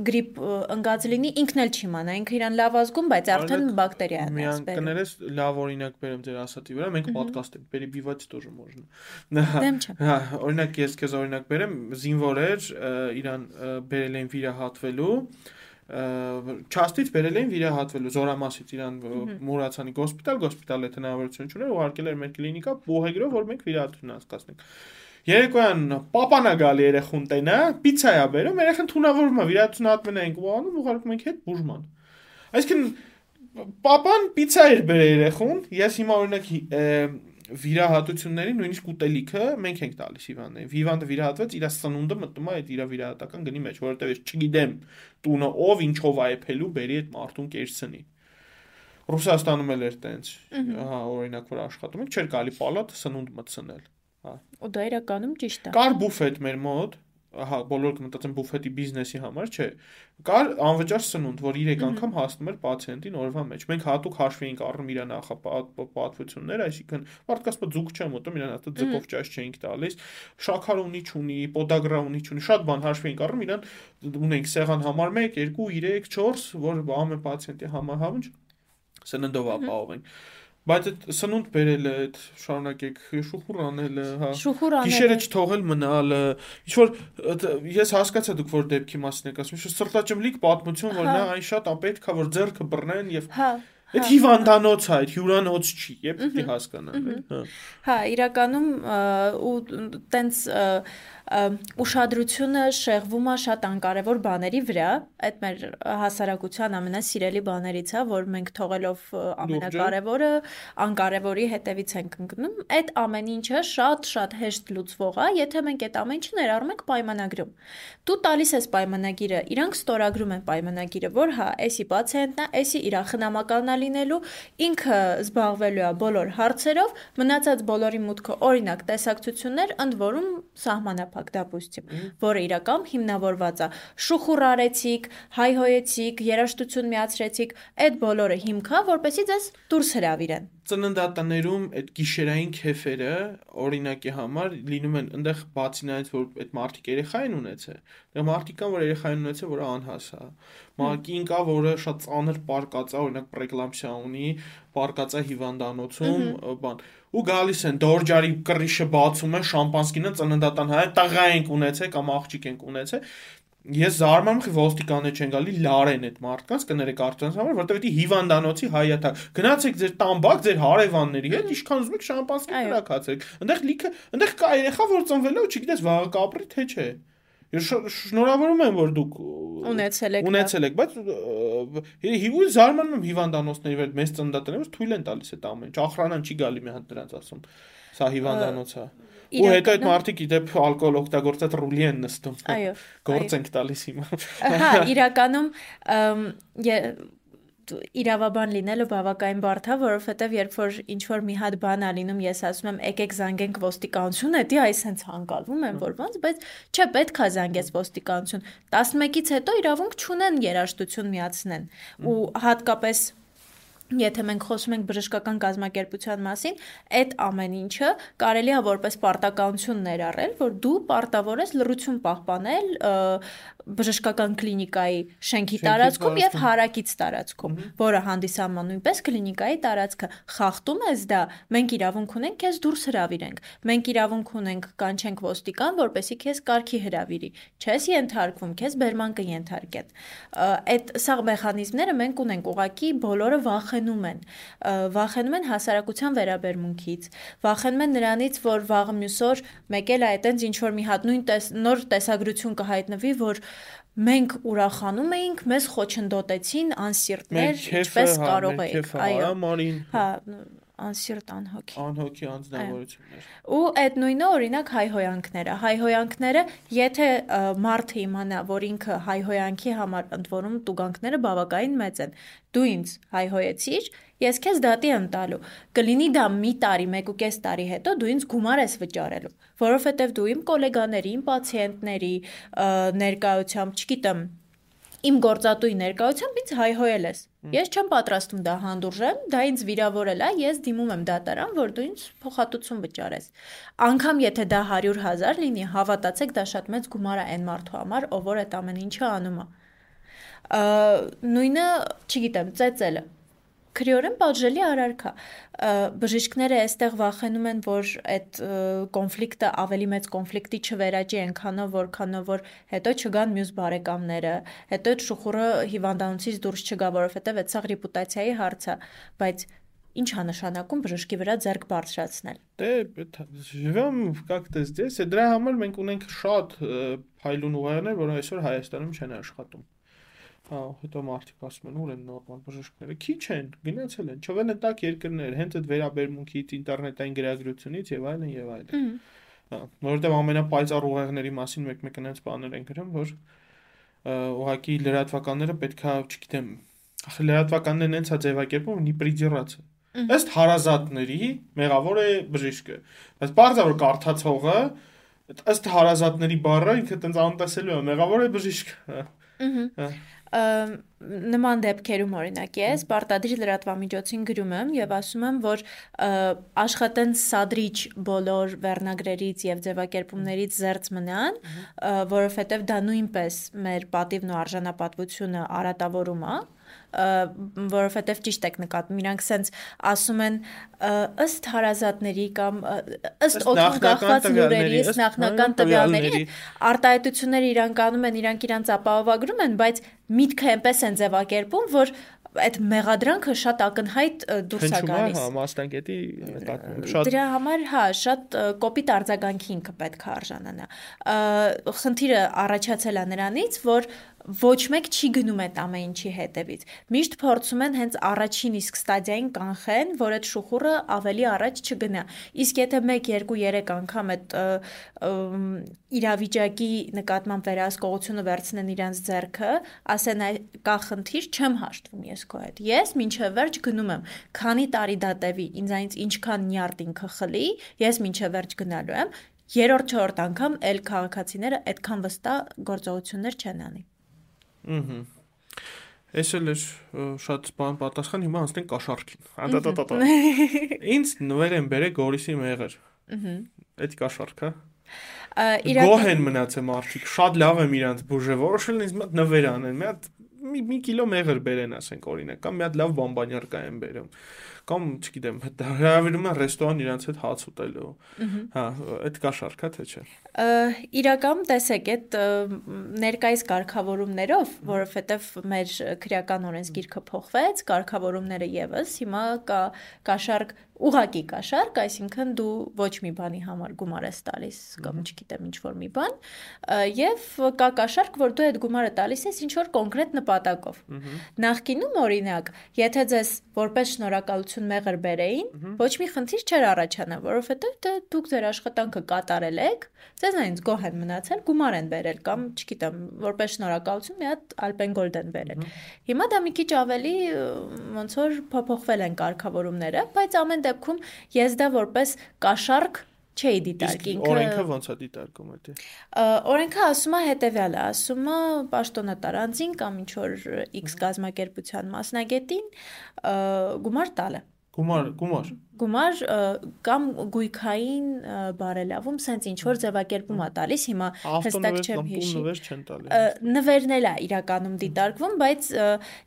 գրիպ ընկած լինի, ինքն էլ չի մանա, ինքը իրան լավ ազգում, բայց արդեն բակտերիա է ասում։ Միան կներես լավ օրինակ բերեմ ձեր ասածի վրա, մենք պատկաստ ենք, перебивать тоже можно։ Դեմ չեմ։ Հա, օրինակ ես քեզ օրինակ բերեմ, զինվոր էր, իրան բերել են վիրահատվելու չաստից բերել էին վիրահատվելու զորամասից իրան Մուրացանի հոսպիտալ, հոսպիտալը հնարավորություն չուներ, ուղարկել էր մեր կլինիկա բուհեգրով, որ մենք վիրահատություն անցկացնենք։ Երեկոյան պապանա գալի երեխուն տենա, պիցա է բերում, երեխան թունավորում է, վիրահատություն հատվել ենք ու անում, ուղարկում ենք հետ բուժման։ Այսինքն պապան պիցա էր բերել երեխուն, ես հիմա օրինակ վիրահատությունների նույնիսկ ուտելիքը մենք ենք տալիս հիվանդներին։ Հիվանդը վիրահատվեց, իր սնունդը մտնում է այդ իր վիրահատական գնի մեջ, որովհետև ես չգիտեմ տունը ով ինչով է եփելու, բերի այդ մարդուն կերցնի։ Ռուսաստանում էլ էր տենց։ Հա, օրինակ որ աշխատում ենք, չէր գալի պալատ սնունդ մտցնել։ Հա։ Ու դա իրականում ճիշտ է։ Կար բուֆետ մեր մոտ, ահա բոլորը կմտածեն բուֆետի բիզնեսի համար, չէ։ Կար անվճար սնունդ, որ 3 անգամ հասնում էր պացիենտին օրվա մեջ։ Մենք հատուկ հաշվի էինք առնում իր նախապատվությունները, այսինքն մարդկասպա ձուկ չեմ ուտում, իրան հատը ձկով ճաշ չէինք տալիս։ Շաքար ունի, չունի, պոդագրա ունի, չունի, շատ բան հաշվի էինք առնում, իրան ունենք սեղան համար 1, 2, 3, 4, որ ամեն պացիենտի համար հավանջ սննդով ապահովենք։ Բայց այդ սնունդ բերելը, այդ շարունակեք շուխուր անելը, հա։ Շուխուր անելը։ Գիշերը չթողել մնալը, ինչ որ ես հասկացա դուք որ դեպքի մասին եք ասում, ինչ սրտաճմլիկ պատմություն, որ նա հա։ այն շատ ապետք է որ ձեռքը բռնեն եւ Հա Այդ հիվանդանոց է, այդ հյուրանոց չի, երբ պիտի հասկանան, հա։ Հա, իրականում ու տենց ուշադրությունը շեղվում է շատ անկարևոր բաների վրա։ Այդ մեր հասարակության ամենասիրելի բաներից է, որ մենք թողելով ամենակարևորը անկարևորի հետևից ենք ընկնում։ Այդ ամեն ինչը շատ-շատ հեշտ լուծվող է, եթե մենք այդ ամեն ինչը ներառում ենք պայմանագրում։ Դու տալիս ես պայմանագիրը, իրանք ստորագրում են պայմանագիրը, որ հա, էսի պացիենտն է, էսի իր խնամականն լինելու, ինքը զբաղվելու է բոլոր հարցերով, մնացած բոլորի մուտքը օրինակ տեսակցություններ, ընդ որում սահմանափակ փակ դապուստիմ, որը իրական հիմնավորված է. շուխուրարեցիք, հայհոյեցիք, երաշտություն միացրեցիք, այդ բոլորը հիմքա, որպեսի ձեզ դուրս հրավիրեն ծննդատներում այդ գիշերային քեֆերը օրինակի համար լինում են այնտեղ բացի նայած որ այդ մարդիկ երեխա են ունեցել դե մարդիկ կան որ երեխա են ունեցել որը անհաս է մակին կա որը շատ ծանր պարկած է օրինակ պրեկլամպսիա ունի պարկած է հիվանդանոցում բան ու գալիս են դորջարի կռիշը բացում են շամպանսկինը ծննդատան հայ տղա ենք ունեցել կամ աղջիկ ենք ունեցել Ես զարմանում եմ, ոստիկանները չեն գալի լարեն այդ մարդկանց, կներեք արդյունքից համար, որտեղ դի հիվանդանոցի հայաթա։ Գնացեք ձեր տամբակ, ձեր հարևանների հետ, ինչքան ուզում եք շամպանսկի կրակացեք։ Այնտեղ լիքը, այնտեղ կա երեխա, որ ծնվել է ու չգիտես վաղը կապրի թե չէ։ Ես շնորհավորում եմ, որ դուք ունեցել եք ունեցել եք, բայց հիվու զարմանում եմ հիվանդանոցների վրա մեծ ծնդատները, որ թույլ են տալիս այդ ամեն ինչ։ Ախրանան չի գալի մի հատ դրանց ասում։ Սա հիվանդանոց է։ Ու հետո այդ մարդիկ իդեպ ալկոհոլ օգտագործած ռուլի են նստում։ Այո։ Գործ ենք տալիս հիմա։ Հա, իրականում իրավաբան լինելը բավականին բարդ է, որովհետև երբ որ ինչ որ մի հատ բան ա լինում, ես ասում եմ, եկեք զանգենք ոստիկանություն, դա այս հենց հանկալվում են որ ոնց, բայց չէ, պետք է զանգես ոստիկանություն։ 11-ից հետո իրավունք չունեն երաշտություն միացնեն։ Ու հատկապես եթե մենք խոսում ենք բժշկական կազմակերպության մասին, այդ ամեն ինչը կարելի է որպես պարտականություն ներառել, որ դու պարտավոր ես լրություն պահպանել բժշկական կլինիկայի շենքի տարածքում եւ հարակից տարածքում, որը հանդիսանում նույնպես կլինիկայի տարածքը։ Խախտում ես դա, մենք իրավունք ունենք քեզ դուրս հravirենք։ Մենք իրավունք ունենք կանչենք ոստիկան, որպեսի քեզ կարգի հravirի։ Չես ենթարկվում, քեզ բերման կենթարկեն։ Այդ սա մեխանիզմները մենք ունենք, ուղակի բոլորը վախենում են։ Վախենում են հասարակության վերաբերմունքից, վախենում են նրանից, որ վաղը մյուս օր մեկ էլ այտենց ինչ որ մի հատ նույն տես, նոր տեսագրություն կհայտնվի, որ մենք ուրախանում էինք, մեզ խոչընդոտեցին անսիրտներ, ինչպես կարող եք։ Այո, Մարին։ Հա, անսիրտ անհոգի։ Անհոգի անձնավորություններ։ Ու այդ նույնը օրինակ հայհոյանքները։ Հայհոյանքները, եթե մարդը իմանա, որ ինքը հայհոյանքի համար ընդվորում տուգանքները բավականին մեծ են, դու ինձ հայհոյեցիր, ես քեզ դատի եմ տալու։ Կլինի դա մի տարի, 1.5 տարի հետո դու ինձ գումար ես վճարելու, որովհետև դու իմ գոլեգաների, իմ պացիենտների ներկայությամբ, չգիտեմ, իմ գործատուի ներկայությամբ ինձ հայհոյել ես։ Ես չեմ պատրաստում դա հանդուրժեմ, դա ինձ վիրավորել է, ես դիմում եմ դատարան, որ դու ինձ փոխհատուցում վճարես։ Անկամ եթե դա 100.000 լինի, հավատացեք, դա շատ մեծ գումար է այն մարդու համար, ով որ այդ ամեն ինչը անում է։ Նույնը, չգիտեմ, ծեծելը քրեորեն պատժելի արարքա։ Բժիշկները այստեղ վախենում են, որ այդ կոնֆլիկտը ավելի մեծ կոնֆլիկտի չվերաճի այնքանով, որքանով որ հետո չգան մյուս բարեկամները, հետո այդ շուխուրը հիվանդանոցից դուրս չգա, որովհետև այդ սաղ ռեպուտացիայի հարց է, բայց ինչ է նշանակում բժշկի վրա ձեռք բարձրացնել։ Դե живем как-то здесь, դրա համար մենք ունենք շատ փայլուն ուղերներ, որոնք այսօր Հայաստանում չեն աշխատում։ Հա, հետո մարդիկ ասում են, ուր են նորմալ բժիշկները։ Քիչ են, գնացել են, չվեն տակ երկրներ, հենց այդ վերաբերմունքից, ինտերնետային գրագրությունից եւ այլն եւ այլն։ Հա, որովհետեւ ամենապայծառ ուղեղների մասին մեկ-մեկ այնց բաներ են գրում, որ ուղակի լրատվականները պետքա, չգիտեմ, ախր լրատվականներն հենց հա ձևակերպում ունի պրիդիրացը։ Ըստ հարազատների մեղավոր է բժիշկը։ Բայց բարձր որ կարդացողը ըստ հարազատների բառը ինքը տենց անտեսելու է, մեղավոր է բժիշկը։ Ահա նման դեպքերում օրինակ ես պարտադիր լրատվամիջոցին գրում եմ եւ ասում եմ, որ աշխատեն սադրիչ բոլոր վերնագրերից եւ ձևակերպումներից զերծ մնան, որովհետեւ դա նույնպես մեր պատիվն ու արժանապատվությունը արատավորում է որովհետև ճիշտ եք նկատում, իրանք սենց ասում են ըստ հարազատների կամ ըստ օդում կախված լուրերի, ըստ նախնական տվյալների, արտահայտությունները իրանք անում են, իրանք իրանց ապահովագրում են, բայց միտքը այնպես են ձևակերպում, որ այդ մեղադրանքը շատ ակնհայտ դուրս է գալիս։ Հա, մասնագետի նկատմամբ շատ Դրա համար, հա, շատ կոպիտ արձագանքի ինքը պետք է արժանանա։ Խնդիրը առաջացել է նրանից, որ ոչ մեկ չի գնում այդ ամեն ինչի հետևից։ Միշտ փորձում են հենց առաջին իսկ ստադիային կանխեն, որ այդ շուխուրը ավելի առաջ չգնա։ Իսկ եթե 1, 2, 3 անգամ այդ իրավիճակի նկատմամբ վերահսկողությունը վերցնեն իրանց ձեռքը, ասեն կա խնդիր, չեմ հաշտվում ես քո հետ։ Ես մինչև վերջ գնում եմ։ Քանի տարի դա տևի, ինձանից ինչքան նյարդ ինքը խլի, ես մինչև վերջ գնալու եմ։ Երրորդ, չորրորդ անգամ էլ քաղաքացիները այդքան վստահ գործողություններ չեն անի։ Ահա։ Էս էլ էր շատ բան պատասխան, հիմա անցնենք կաշառքին։ Անդատատա։ Ինչ բերե Գորիսի մեղր։ Ահա։ Այդ կաշառք, Իրական Գոհ են մնացել մարդիկ, շատ լավ եմ իրանց բուժը, որոշել ինձ մոտ նվեր անեն, մի հատ մի, մի կիլո մեղր բերեն, ասենք օրինակ, կամ մի հատ լավ բամբանյար կա են բերում կամ չգիտեմ, հրավիրում են ռեստորան իրանց հետ հաց ուտելու։ Հա, այդ կա շարքա թե չէ։ Իրականում տեսեք, այդ ներկայիս կարգավորումներով, որովհետև մեր քրեական օրենսգիրքը փոխվեց, կարգավորումները եւս հիմա կա կաշարք ուղակի կաշարք, այսինքն դու ոչ մի բանի համար գումար ես տալիս կամ չգիտեմ ինչ որ մի բան, եւ կա կաշարք, որ դու այդ գումարը տալիս ես ինչ որ կոնկրետ նպատակով։ Նախկինում օրինակ, եթե ձեզ որպես շնորհակալություն մեղր բերեին, ոչ մի խնդիր չէր առաջանա, որովհետեւ դե դուք ձեր աշխատանքը կատարել եք, ձեզանից գոհ են մնացել, գումար են բերել կամ չգիտեմ, որպես շնորհակալություն մի հատ Alpen Gold են բերել։ Հիմա դա մի քիչ ավելի ոնց որ փոփոխվել են կարգավորումները, բայց ամեն դեպքում ես դա որպես կաշառք չէի դիտարկի ինքը օրենքը ո՞նց է դիտարկում դա օրենքը ասում է հետեւյալը ասում է պաշտոնատար անձին կամ ինչ որ X կազմակերպության մասնագետին գումար տալը Գումար, գումար։ Գումար կամ գույքային բարելավում, սենց ինչ որ ձևակերպում է տալիս, հիմա հստակ չեմ հիշի։ Նվեր չեն տալի։ Նվերն էլ է իրականում դիտարկվում, բայց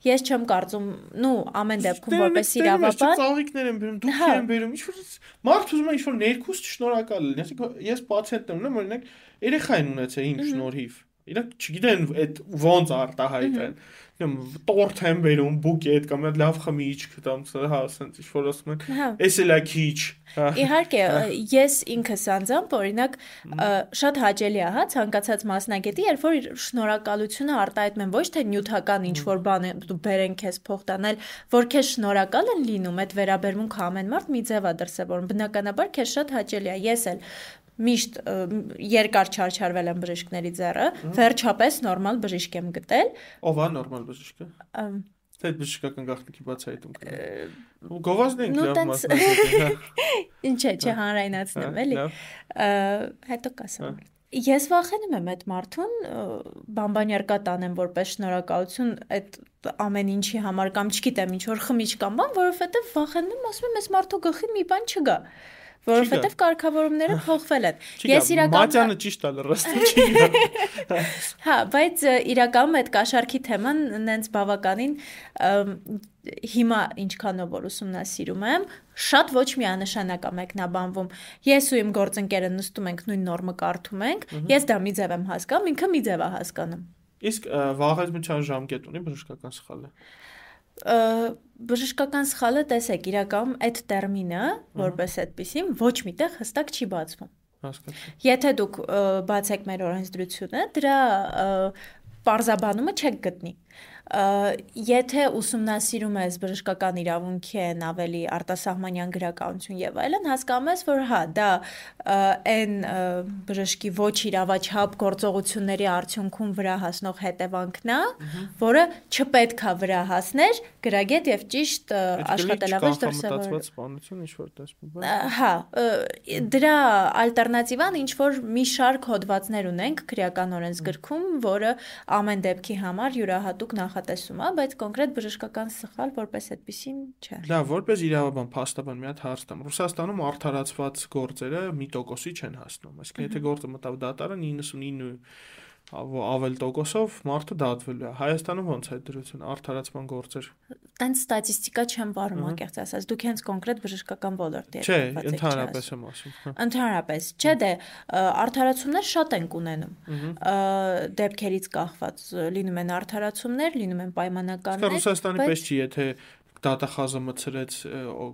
ես չեմ կարծում, նու ամեն դեպքում որպես իրավաբան։ Ծաղիկներ են բերում, դուք են բերում, ինչ որ մարդ ուզում է ինչ որ ներքուս շնորհակալ լինի։ ես պացիենտն եմ, օրինակ երեխային ունեցա իմ շնորհիվ։ Իրանք չգիտեն այդ ոնց արտահայտեն։ mm -hmm տորթ եմ բերում, բուկետ կամ լավ խմիչք կամ հա, ասենց ինչ որ ասում են, հա։ էս էլա քիչ։ հա։ Իհարկե, ես ինքս անձամբ օրինակ շատ հաճելի է, հա, ցանկացած մասնագետի, երբ որ շնորհակալությունը արտահայտում են ոչ թե նյութական ինչ որ բան դու բերեն քեզ փող տանել, որ քեզ շնորհակալ են լինում, այդ վերաբերմունքը ամեն մարդ մի ձև է դրսևորում։ Բնականաբար քեզ շատ հաճելի է։ Ես էլ միշտ երկար չարչարվել եմ բժիշկների ձեռը, վերջապես նորմալ բժիշկ եմ գտել։ Ո՞վ է նորմալ բժիշկը։ Թե բժշկական գաղտնիքի բացահայտում կա։ Գովազդն ենք լավ մասնակցել։ հա։ Ինչ է, չհանրայնացնեմ, էլի։ Հետո կասեմ։ Ես վախենում եմ այդ մարդուն բամբանյարկա տանեմ որպես շնորհակալություն այդ ամեն ինչի համար կամ չգիտեմ ինչ որ խմիչ կամ բան, որովհետև վախենում ասում եմ, այս մարդու գլխի մի բան չգա որովհետև կարգավորումները փոխվել են։ Ես իրական Մատյանը ճիշտ է լրացնում չի։ Հա, բայց իրականում այդ կաշառքի թեման նենց բավականին հիմա ինչքանով որ ուսումնասիրում եմ, շատ ոչ միանշանակ է մեկնաբանվում։ Ես ու իմ գործընկերը նստում ենք նույն նորմը կարդում ենք, ես դա մի ձև եմ հասկանում, ինքը մի ձև է հասկանում։ Իսկ վաղեզմության ժամկետ ունի բժշկական սխալը բժշկական սխալը տեսեք, իրականում այդ տերմինը, որպես այդպեսին, ոչ միտեղ հստակ չի բացվում։ Հասկացա։ Եթե դուք բացեք մեր օրենսդրությունը, դրա պարզաբանումը չեք գտնի եթե ուսումնասիրում ես բժշկական իրավունքի են ավելի արտասահմանյան գրականություն եւ այլն, հասկանում ես, որ հա, դա այն բժշկի ոչ իրավաչափ գործողությունների արդյունքում վրա հասնող հետևանքն է, որը չպետք է վրա հասներ գրագետ եւ ճիշտ աշխատելավեճ դրսևորել։ Սպանություն ինչ որ տեսնում։ Հա, դրա ալտերնատիվան ինչ որ մի շարք հոդվածներ ունենք քրեական օրենսգրքում, որը ամեն դեպքի համար յուրահատուկ նախ նախատեսում է, բայց կոնկրետ բժշկական սխալ որպես այդպեսին չէ։ Լավ, որպես իրավաբան, փաստաբան մի հատ հարց տամ։ Ռուսաստանում արդարացված գործերը մի տոկոսի չեն հասնում։ Այսինքն եթե գործը մտավ դատարան 99 ավել տոկոսով մարդը դատվելու է։ Հայաստանում ո՞նց է դրություն արդարացման գործեր։ Տենց ստատիստիկա չեմ վարում անկեղծ ասած։ Դուք հենց կոնկրետ բժշկական ոլորտի եք։ Չէ, ընդհանրապես եմ ասում։ հա։ Ընդհանրապես, չէ դե արդարացումներ շատ են ունենում։ Դեպքերից կախված լինում են արդարացումներ, լինում են պայմանականներ։ Ռուսաստանի պես չի, եթե դատախազը մցրեց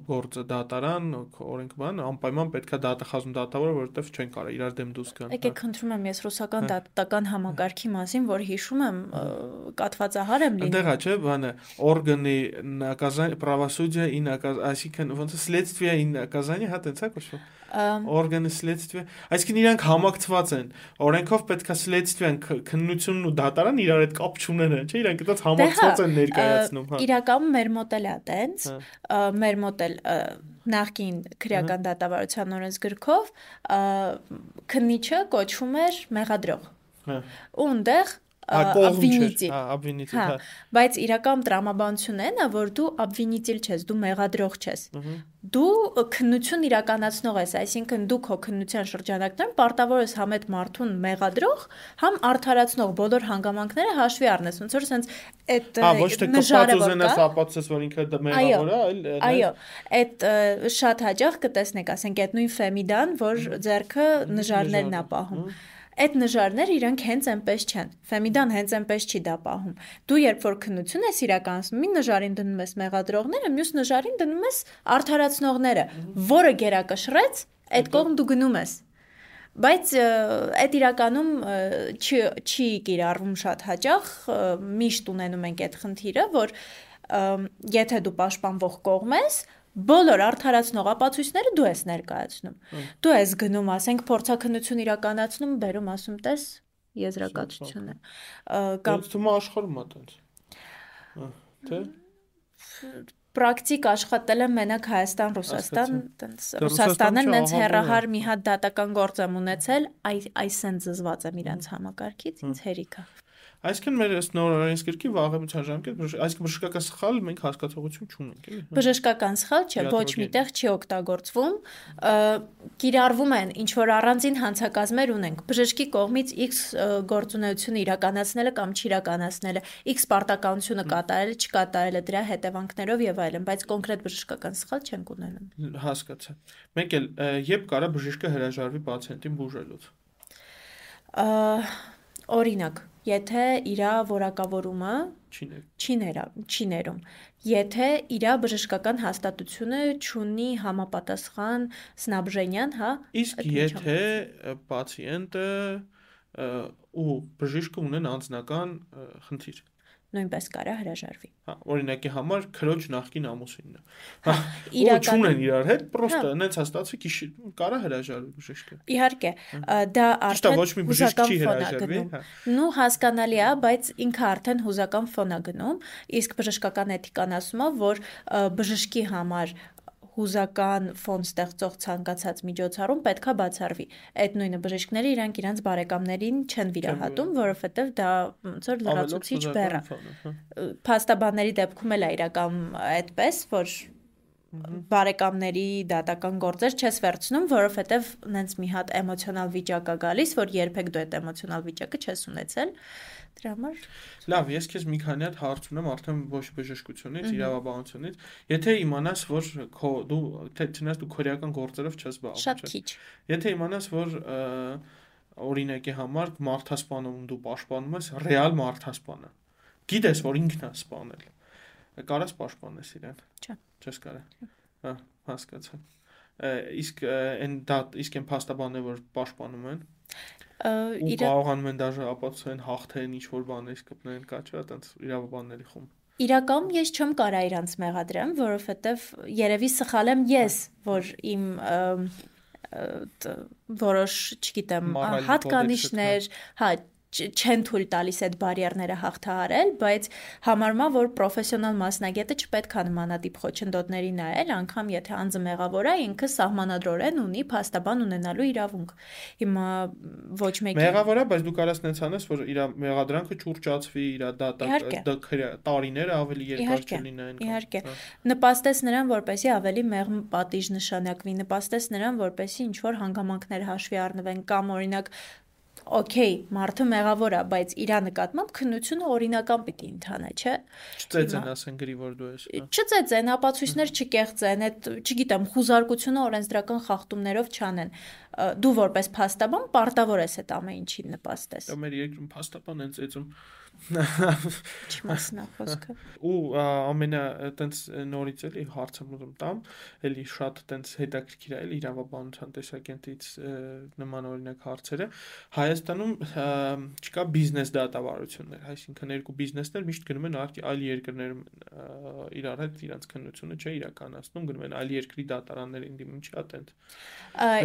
գործը դատարան, օրենք բան, անպայման պետքա դատախազում դատավորը, որովհետև չեն կարող իրար դեմ դուրս գան։ Եկեք խնդրում եմ ես ռուսական դատական համակարգի մասին, որ հիշում եմ կատվածահար եմ լինում։ Այնտեղ է, չէ, բանը, օրգանի наказание правосудия и наказание, այսինքն ոնց է следствие и наказание, հա տենց է կոչվում Օրգանը следствие, այսինքն իրանք համակցված են։ Օրենքով պետքա следствien քննությունն ու դատարան իրար հետ կապ չունեն, չէ՞, իրանք դից դե, համակցված հա, են ներկայացնում, հա։ Իրականում մեր մոդել է տենց, հա։ մեր մոդել նախկին քրեական հա։ դատավարության օրենսգրքով քննիչը կոչվում էր մեղադրող։ Հա։ Ու ընդեղ Աբվինիտիլ։ Հա, աբվինիտիլ, հա։ Բայց իրական տրամաբանությունն է նա, որ դու աբվինիտիլ չես, դու մեղադրող չես։ Դու քննություն իրականացնող ես, այսինքն դու քո քննության շրջանակներում պարտավոր ես համ այդ մարդուն մեղադրող, համ արդարացնող բոլոր հանգամանքները հաշվի առնես։ Ոնց որ սենց այդ նժարը որ կա։ Ապացուցես, որ ինքը դե մեղավոր է, այլ Այո, այդ շատ հաջող կտեսնեք, ասենք այդ նույն ֆեմիդան, որ ձերքը նժարներն է պահում։ Այո այդ նժարները իրանք հենց այնպես չեն։ Ֆեմիդան հենց այնպես չի դա պահում։ Դու երբ որ քննություն ես իրականացնում, մի նժարին դնում ես մեղադրողները, մյուս նժարին դնում ես արդարացնողները, որը գերակշռեց, այդ կողմ դու գնում ես բայց այդ իրականում չի չի կիրառվում շատ հաճախ միշտ ունենում ենք այդ խնդիրը որ եթե դու պաշտպանվող կողմ ես բոլոր արդարացնող ապացույցները դու ես ներկայացնում։ Դու ես գնում, ասենք, փորձակնություն իրականացնում, բերում, ասում, տես եզրակացությունը։ Կամ թվում աշխարհում է տենց։ Թե պրակտիկ աշխատել եմ մենակ Հայաստան, Ռուսաստան, տենց Դե Ռուսաստանը Ռուսաստանում նենց չէ, ահա, հերահար մի հատ դատական գործ եմ ունեցել, այ այսեն զզված եմ իրանց համակարգից, ինձ հերիքա։ Այսինքն մեր ըստ նոր օրենսգրքի վաղեմության ժամկետ, այսինքն բժշկական սխալ մենք հասկացողություն չունենք, էլի։ Բժշկական սխալ չէ, ոչ միտեղ չի օգտագործվում, կիրառվում են ինչ որ առանձին հանցակազմեր ունենք։ Բժշկի կողմից X ը, գործունեությունը իրականացնելը կամ չիրականացնելը, X պարտականությունը կատարելը, չկատարելը դրա հետևանքներով եւ այլն, բայց կոնկրետ բժշկական սխալ չենք ունենում։ Հասկացա։ Մեկ էլ երբ կարա բժիշկը հրաժարվի պացիենտին բուժելուց։ Ա, Օրինակ, եթե իրա որակավորումը Չի ներ։ չի ներա, չի ներում։ Եթե իրա բժշկական հաստատությունը ունի համապատասխան սնաբժենյան, հա, Իսկ եթե պացիենտը ու բժիշկը ունեն անձնական խնդիր։ նույնպես կարա հրաժարվի։ Հա, օրինակի համար քրոջ նախկին ամուսինն է։ Հա, ու իրականում- չունեն իրար հետ, պրոստը Հա։ հենց հաստատվի քիշի կարա հրաժարվի բժիշկը։ Իհարկե, դա է, արդեն հուզական ֆոն հրաժարվի, գնում։ հա։ Նու հասկանալի է, բայց ինքը արդեն հուզական ֆոն ա գնում, իսկ բժշկական էթիկան ասում է, որ բժշկի համար հուզական ֆոն ստեղծող ցանկացած միջոցառում պետքա բացառվի։ Այդ նույնը բժիշկները իրանք իրանք բարեկամներին չեն վիրահատում, որովհետև դա ոնց որ լրացուցիչ բեռ է, հա։ Փաստաբանների դեպքում էլ է իրական այդպես, որ բարեկամների դատական գործեր չես վերցնում, որովհետև նենց մի հատ էմոցիոնալ վիճակ է գալիս, որ երբեք դու այդ էմոցիոնալ վիճակը չես ունեցել։ Դրա համար Լավ, ես քեզ մի քանի հատ հարց ունեմ արդեն ոչ բժշկությունից, իրավաբանությունից։ Եթե իմանաս, որ քո դու թե չնայած դու քորեական գործերով չես զբաղվում, շատ չէ՞։ քիչ։ Եթե իմանաս, որ օրինակի համար մարդասպանում դու պաշտպանում ես ռեալ մարդասպանը։ Գիտես, որ ինքն է սպանել։ Կարաս պաշտպանես իրեն։ Չէ։ Չես կարա։ Հա, հասկացա։ Իսկ այն դա իսկ այն փաստաբանն է որ պաշտպանում են։ Իրը կարողանում են դաժե ապացուցեն հաղթեն ինչ որ բաներ կպնեն կաչը, այտենց իրավաբանների խումբ։ Իրականում ես չեմ կարա իրանց մեղադրեմ, որովհետև երևի սխալ եմ ես, որ իմ որոշ, չգիտեմ, հատկանիշներ, հա, չեն թույլ տալիս այդ բարիերները հաղթահարել, բայց համարում եմ, որ պրոֆեսիոնալ մասնագետը չպետք է նմանատիպ խոչընդոտների նայել, անգամ եթե անձը մեղավոր է, ինքը սահմանադրորեն ունի փաստաբան ունենալու իրավունք։ Հիմա ոչ մեկի Մեղավոր է, բայց դու կարաս նենց անես, որ իր մեղադրանքը ճուրճացվի, իր դքրը տարիները ավելի երկար չլինեն։ իհարկե։ հա։ նպաստես նրան, որպեսի ավելի մեղմ պատիժ նշանակվի, նպաստես նրան, որպեսի ինչ որ հանգամանքներ հաշվի առնվեն կամ օրինակ Okay, մարդը մեղավոր է, բայց իր նկատմամբ քննությունը օրինական պիտի ընթանա, չէ՞։ Չծեց են Հիմա- ասեն գրի որ դու ես։ հա։ Չծեծեն, ապացույցներ չկեղծեն, այդ, չգիտեմ, խուզարկությունը օրենսդրական խախտումներով չանեն։ Դու որպես փաստաբան պարտավոր ես այդ ամեն ինչին նպաստես։ Դա մեր երկրում փաստաբան են ծեծում։ Չմասնա խոսքը։ Ու ամենա տենց նորից էլի հարցը ուզում տամ, էլի շատ տենց հետաքրքիր է էլի իրավաբանության տեսակետից նման օրինակ հարցերը։ Հայաստանում չկա բիզնես դատավարություններ, այսինքն երկու բիզնեսներ միշտ գնում են այլ երկրներում իրար հետ իրանց քննությունը չէ իրականացնում, գնում են այլ երկրի դատարաններին դիմում չի ատենտ։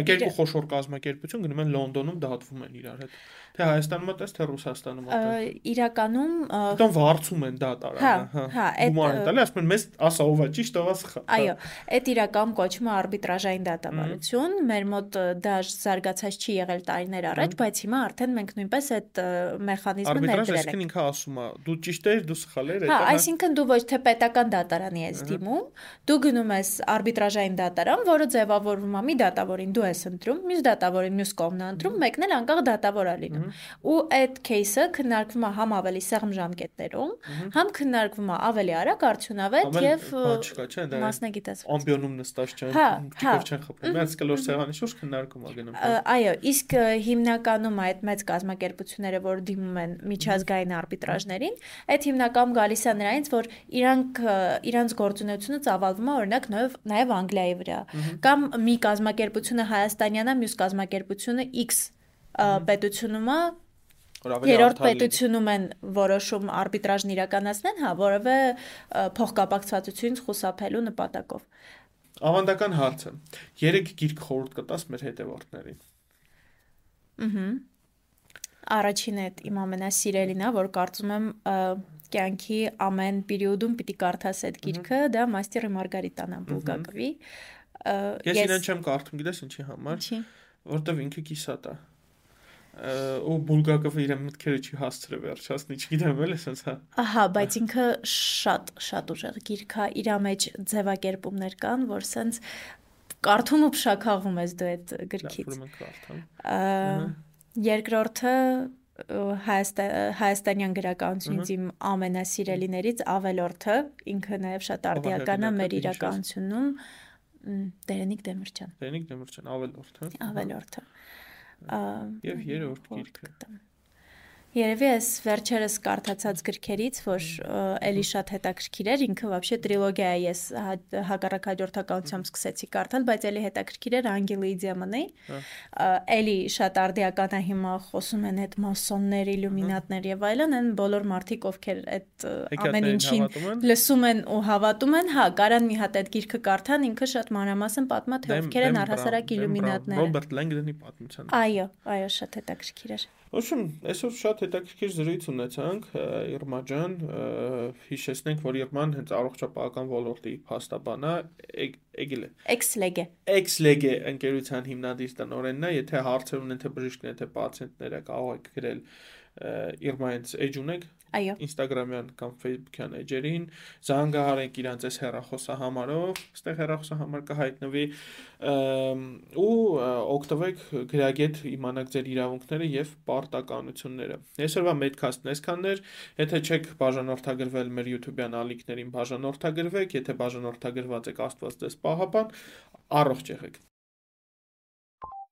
երկու խոշոր կազմակերպություն գնում են Լոնդոնում դատվում են իրար հետ։ Թե Հայաստանում ատես, թե Ռուսաստանում ա, ատես։ իրականում ա, Դրանք վարձում են դատարանը, Հա, հա, այդ, Գումար են ը, տալի, ասում են մեզ ասա ով է ճիշտ, ով է սխալ։ Այո, այդ իրական կոչվում է արբիտրաժային դատավարություն։ Մեր մոտ դա զարգացած չի եղել տարիներ առաջ, բայց հիմա արդեն մենք նույնպես այդ մեխանիզմը ներդրել այսինքն ենք։ ինքը ասում է, դու ճիշտ ես, դու սխալ ես, Հա, այսինքն դու ոչ թե պետական դատարանի ես դիմում, դու գնում ես արբիտրաժային դատարան, որը ձևավորվում է մի դատավորին դու ես ընտրում, մյուս դատավորին մյուս կողմն է ընտրում, մեկն էլ անկախ դատավոր է լինում ու այդ кейսը քննարկվում է համ ավելի սեղմ ժամկետներում, համ քննարկվում է ավելի արագ, արդյունավետ եւ մասնագիտացված։ Ամբիոնում նստած չեն, հա, դիպով հա։ չեն խփում, միած կլոր սեղանի շուրջ քննարկում է գնում։ հա։ Այո, իսկ հիմնականում այդ մեծ կազմակերպությունները, որ դիմում են միջազգային արբիտրաժներին, այդ հիմնականում գալիս է նրանից, որ իրանք իրանց գործունեությունը ծավալվում է օրինակ նաեւ նաեւ Անգլիայի վրա։ Կամ մի կազմակերպությունը հայաստանյան է, մյուս կազմակերպությունը X պետությունում է, լինի։ պետությունում են որոշում արբիտրաժն իրականացնեն, հա, ը, փոխկապակցվածությունից խուսափելու նպատակով։ Ավանդական հարցը։ Երեք գիրք խորհուրդ կտաս մեր հետևորդներին։ Ահա Առաջինը այդ իմ ամենասիրելին է, որ կարծում եմ կյանքի ամեն պերիոդում պիտի կարդաս այդ գիրքը, դա Մաստերի Մարգարիտան Բուլգակովի։ Ես իրեն չեմ կարդում, գիտես ինչի համար։ Ինչի։ Որտեվ ինքը կիսատ է ու Բուլգակովը իր մտքերը չի հասցրել վերջացնի, չգիտեմ էլ էսենց հա։ Ահա, բայց ինքը շատ շատ ուժեղ գիրք է, իր մեջ ձևակերպումներ կան, որ սենց կարդում ու փշակաղում ես դու այդ գրքից։ Երկրորդը հայաստանյան գրականությունից իմ ամենասիրելիներից ավելորդը ինքը նաև շատ արդիական է մեր իրականությունում Տերենիկ Դեմիրճյան։ Տերենիկ Դեմիրճյան ավելորդը։ Ավելորդը։ Եվ երրորդ գիրքը։ Երևի էս վերջերս կարդացած գրքերից, որ էլի շատ հետաքրքիր էր, ինքը вообще տրիլոգիա է, ես հակառակ հաջորդականությամբ սկսեցի կարդալ, բայց էլի հետաքրքիր էր Անգելի Դիամոնի։ Էլի շատ արդիական է հիմա խոսում են այդ մասոններ, իլյումինատներ եւ այլն, են բոլոր մարդիկ, ովքեր այդ ամեն ինչին լսում են ու հավատում են, հա, կարան մի հատ այդ գիրքը կարդան, ինքը շատ մանրամասն պատմա թե ովքեր են առհասարակ իլյումինատները։ Ռոբերտ Լենգրենի պատմության։ Այո, այո, շատ հետաքրքիր էր։ Ոսում, այսօր շատ հետաքրքիր զրույց ունեցանք Իրմա ջան, հիշեցնենք, որ Իրման հենց առողջապահական ոլորտի փաստաբան է, Էգիլե։ Էքսլեգե։ Էքսլեգե ընկերության հիմնադիր տնօրենն է, եթե հարցեր ունեն թե բժիշկներ, թե պացիենտները կարող եք գրել Իրմայից էջ ունեք Այո։ Instagram-յան կամ Facebook-յան էջերին զանգահարեք իրանց այս հեռախոսահամարով, այստեղ հեռախոսահամար կհայտնվի ու օգտվեք գրագետ իմանաք ձեր իրավունքները եւ պարտականությունները։ Այսօրվա մեդքասթն այսքանն էր։ Եթե չեք բաժանորդագրվել մեր YouTube-յան ալիքներին, բաժանորդագրվեք, եթե բաժանորդագրված եք, Աստված ձեզ պահապան, առողջ եղեք։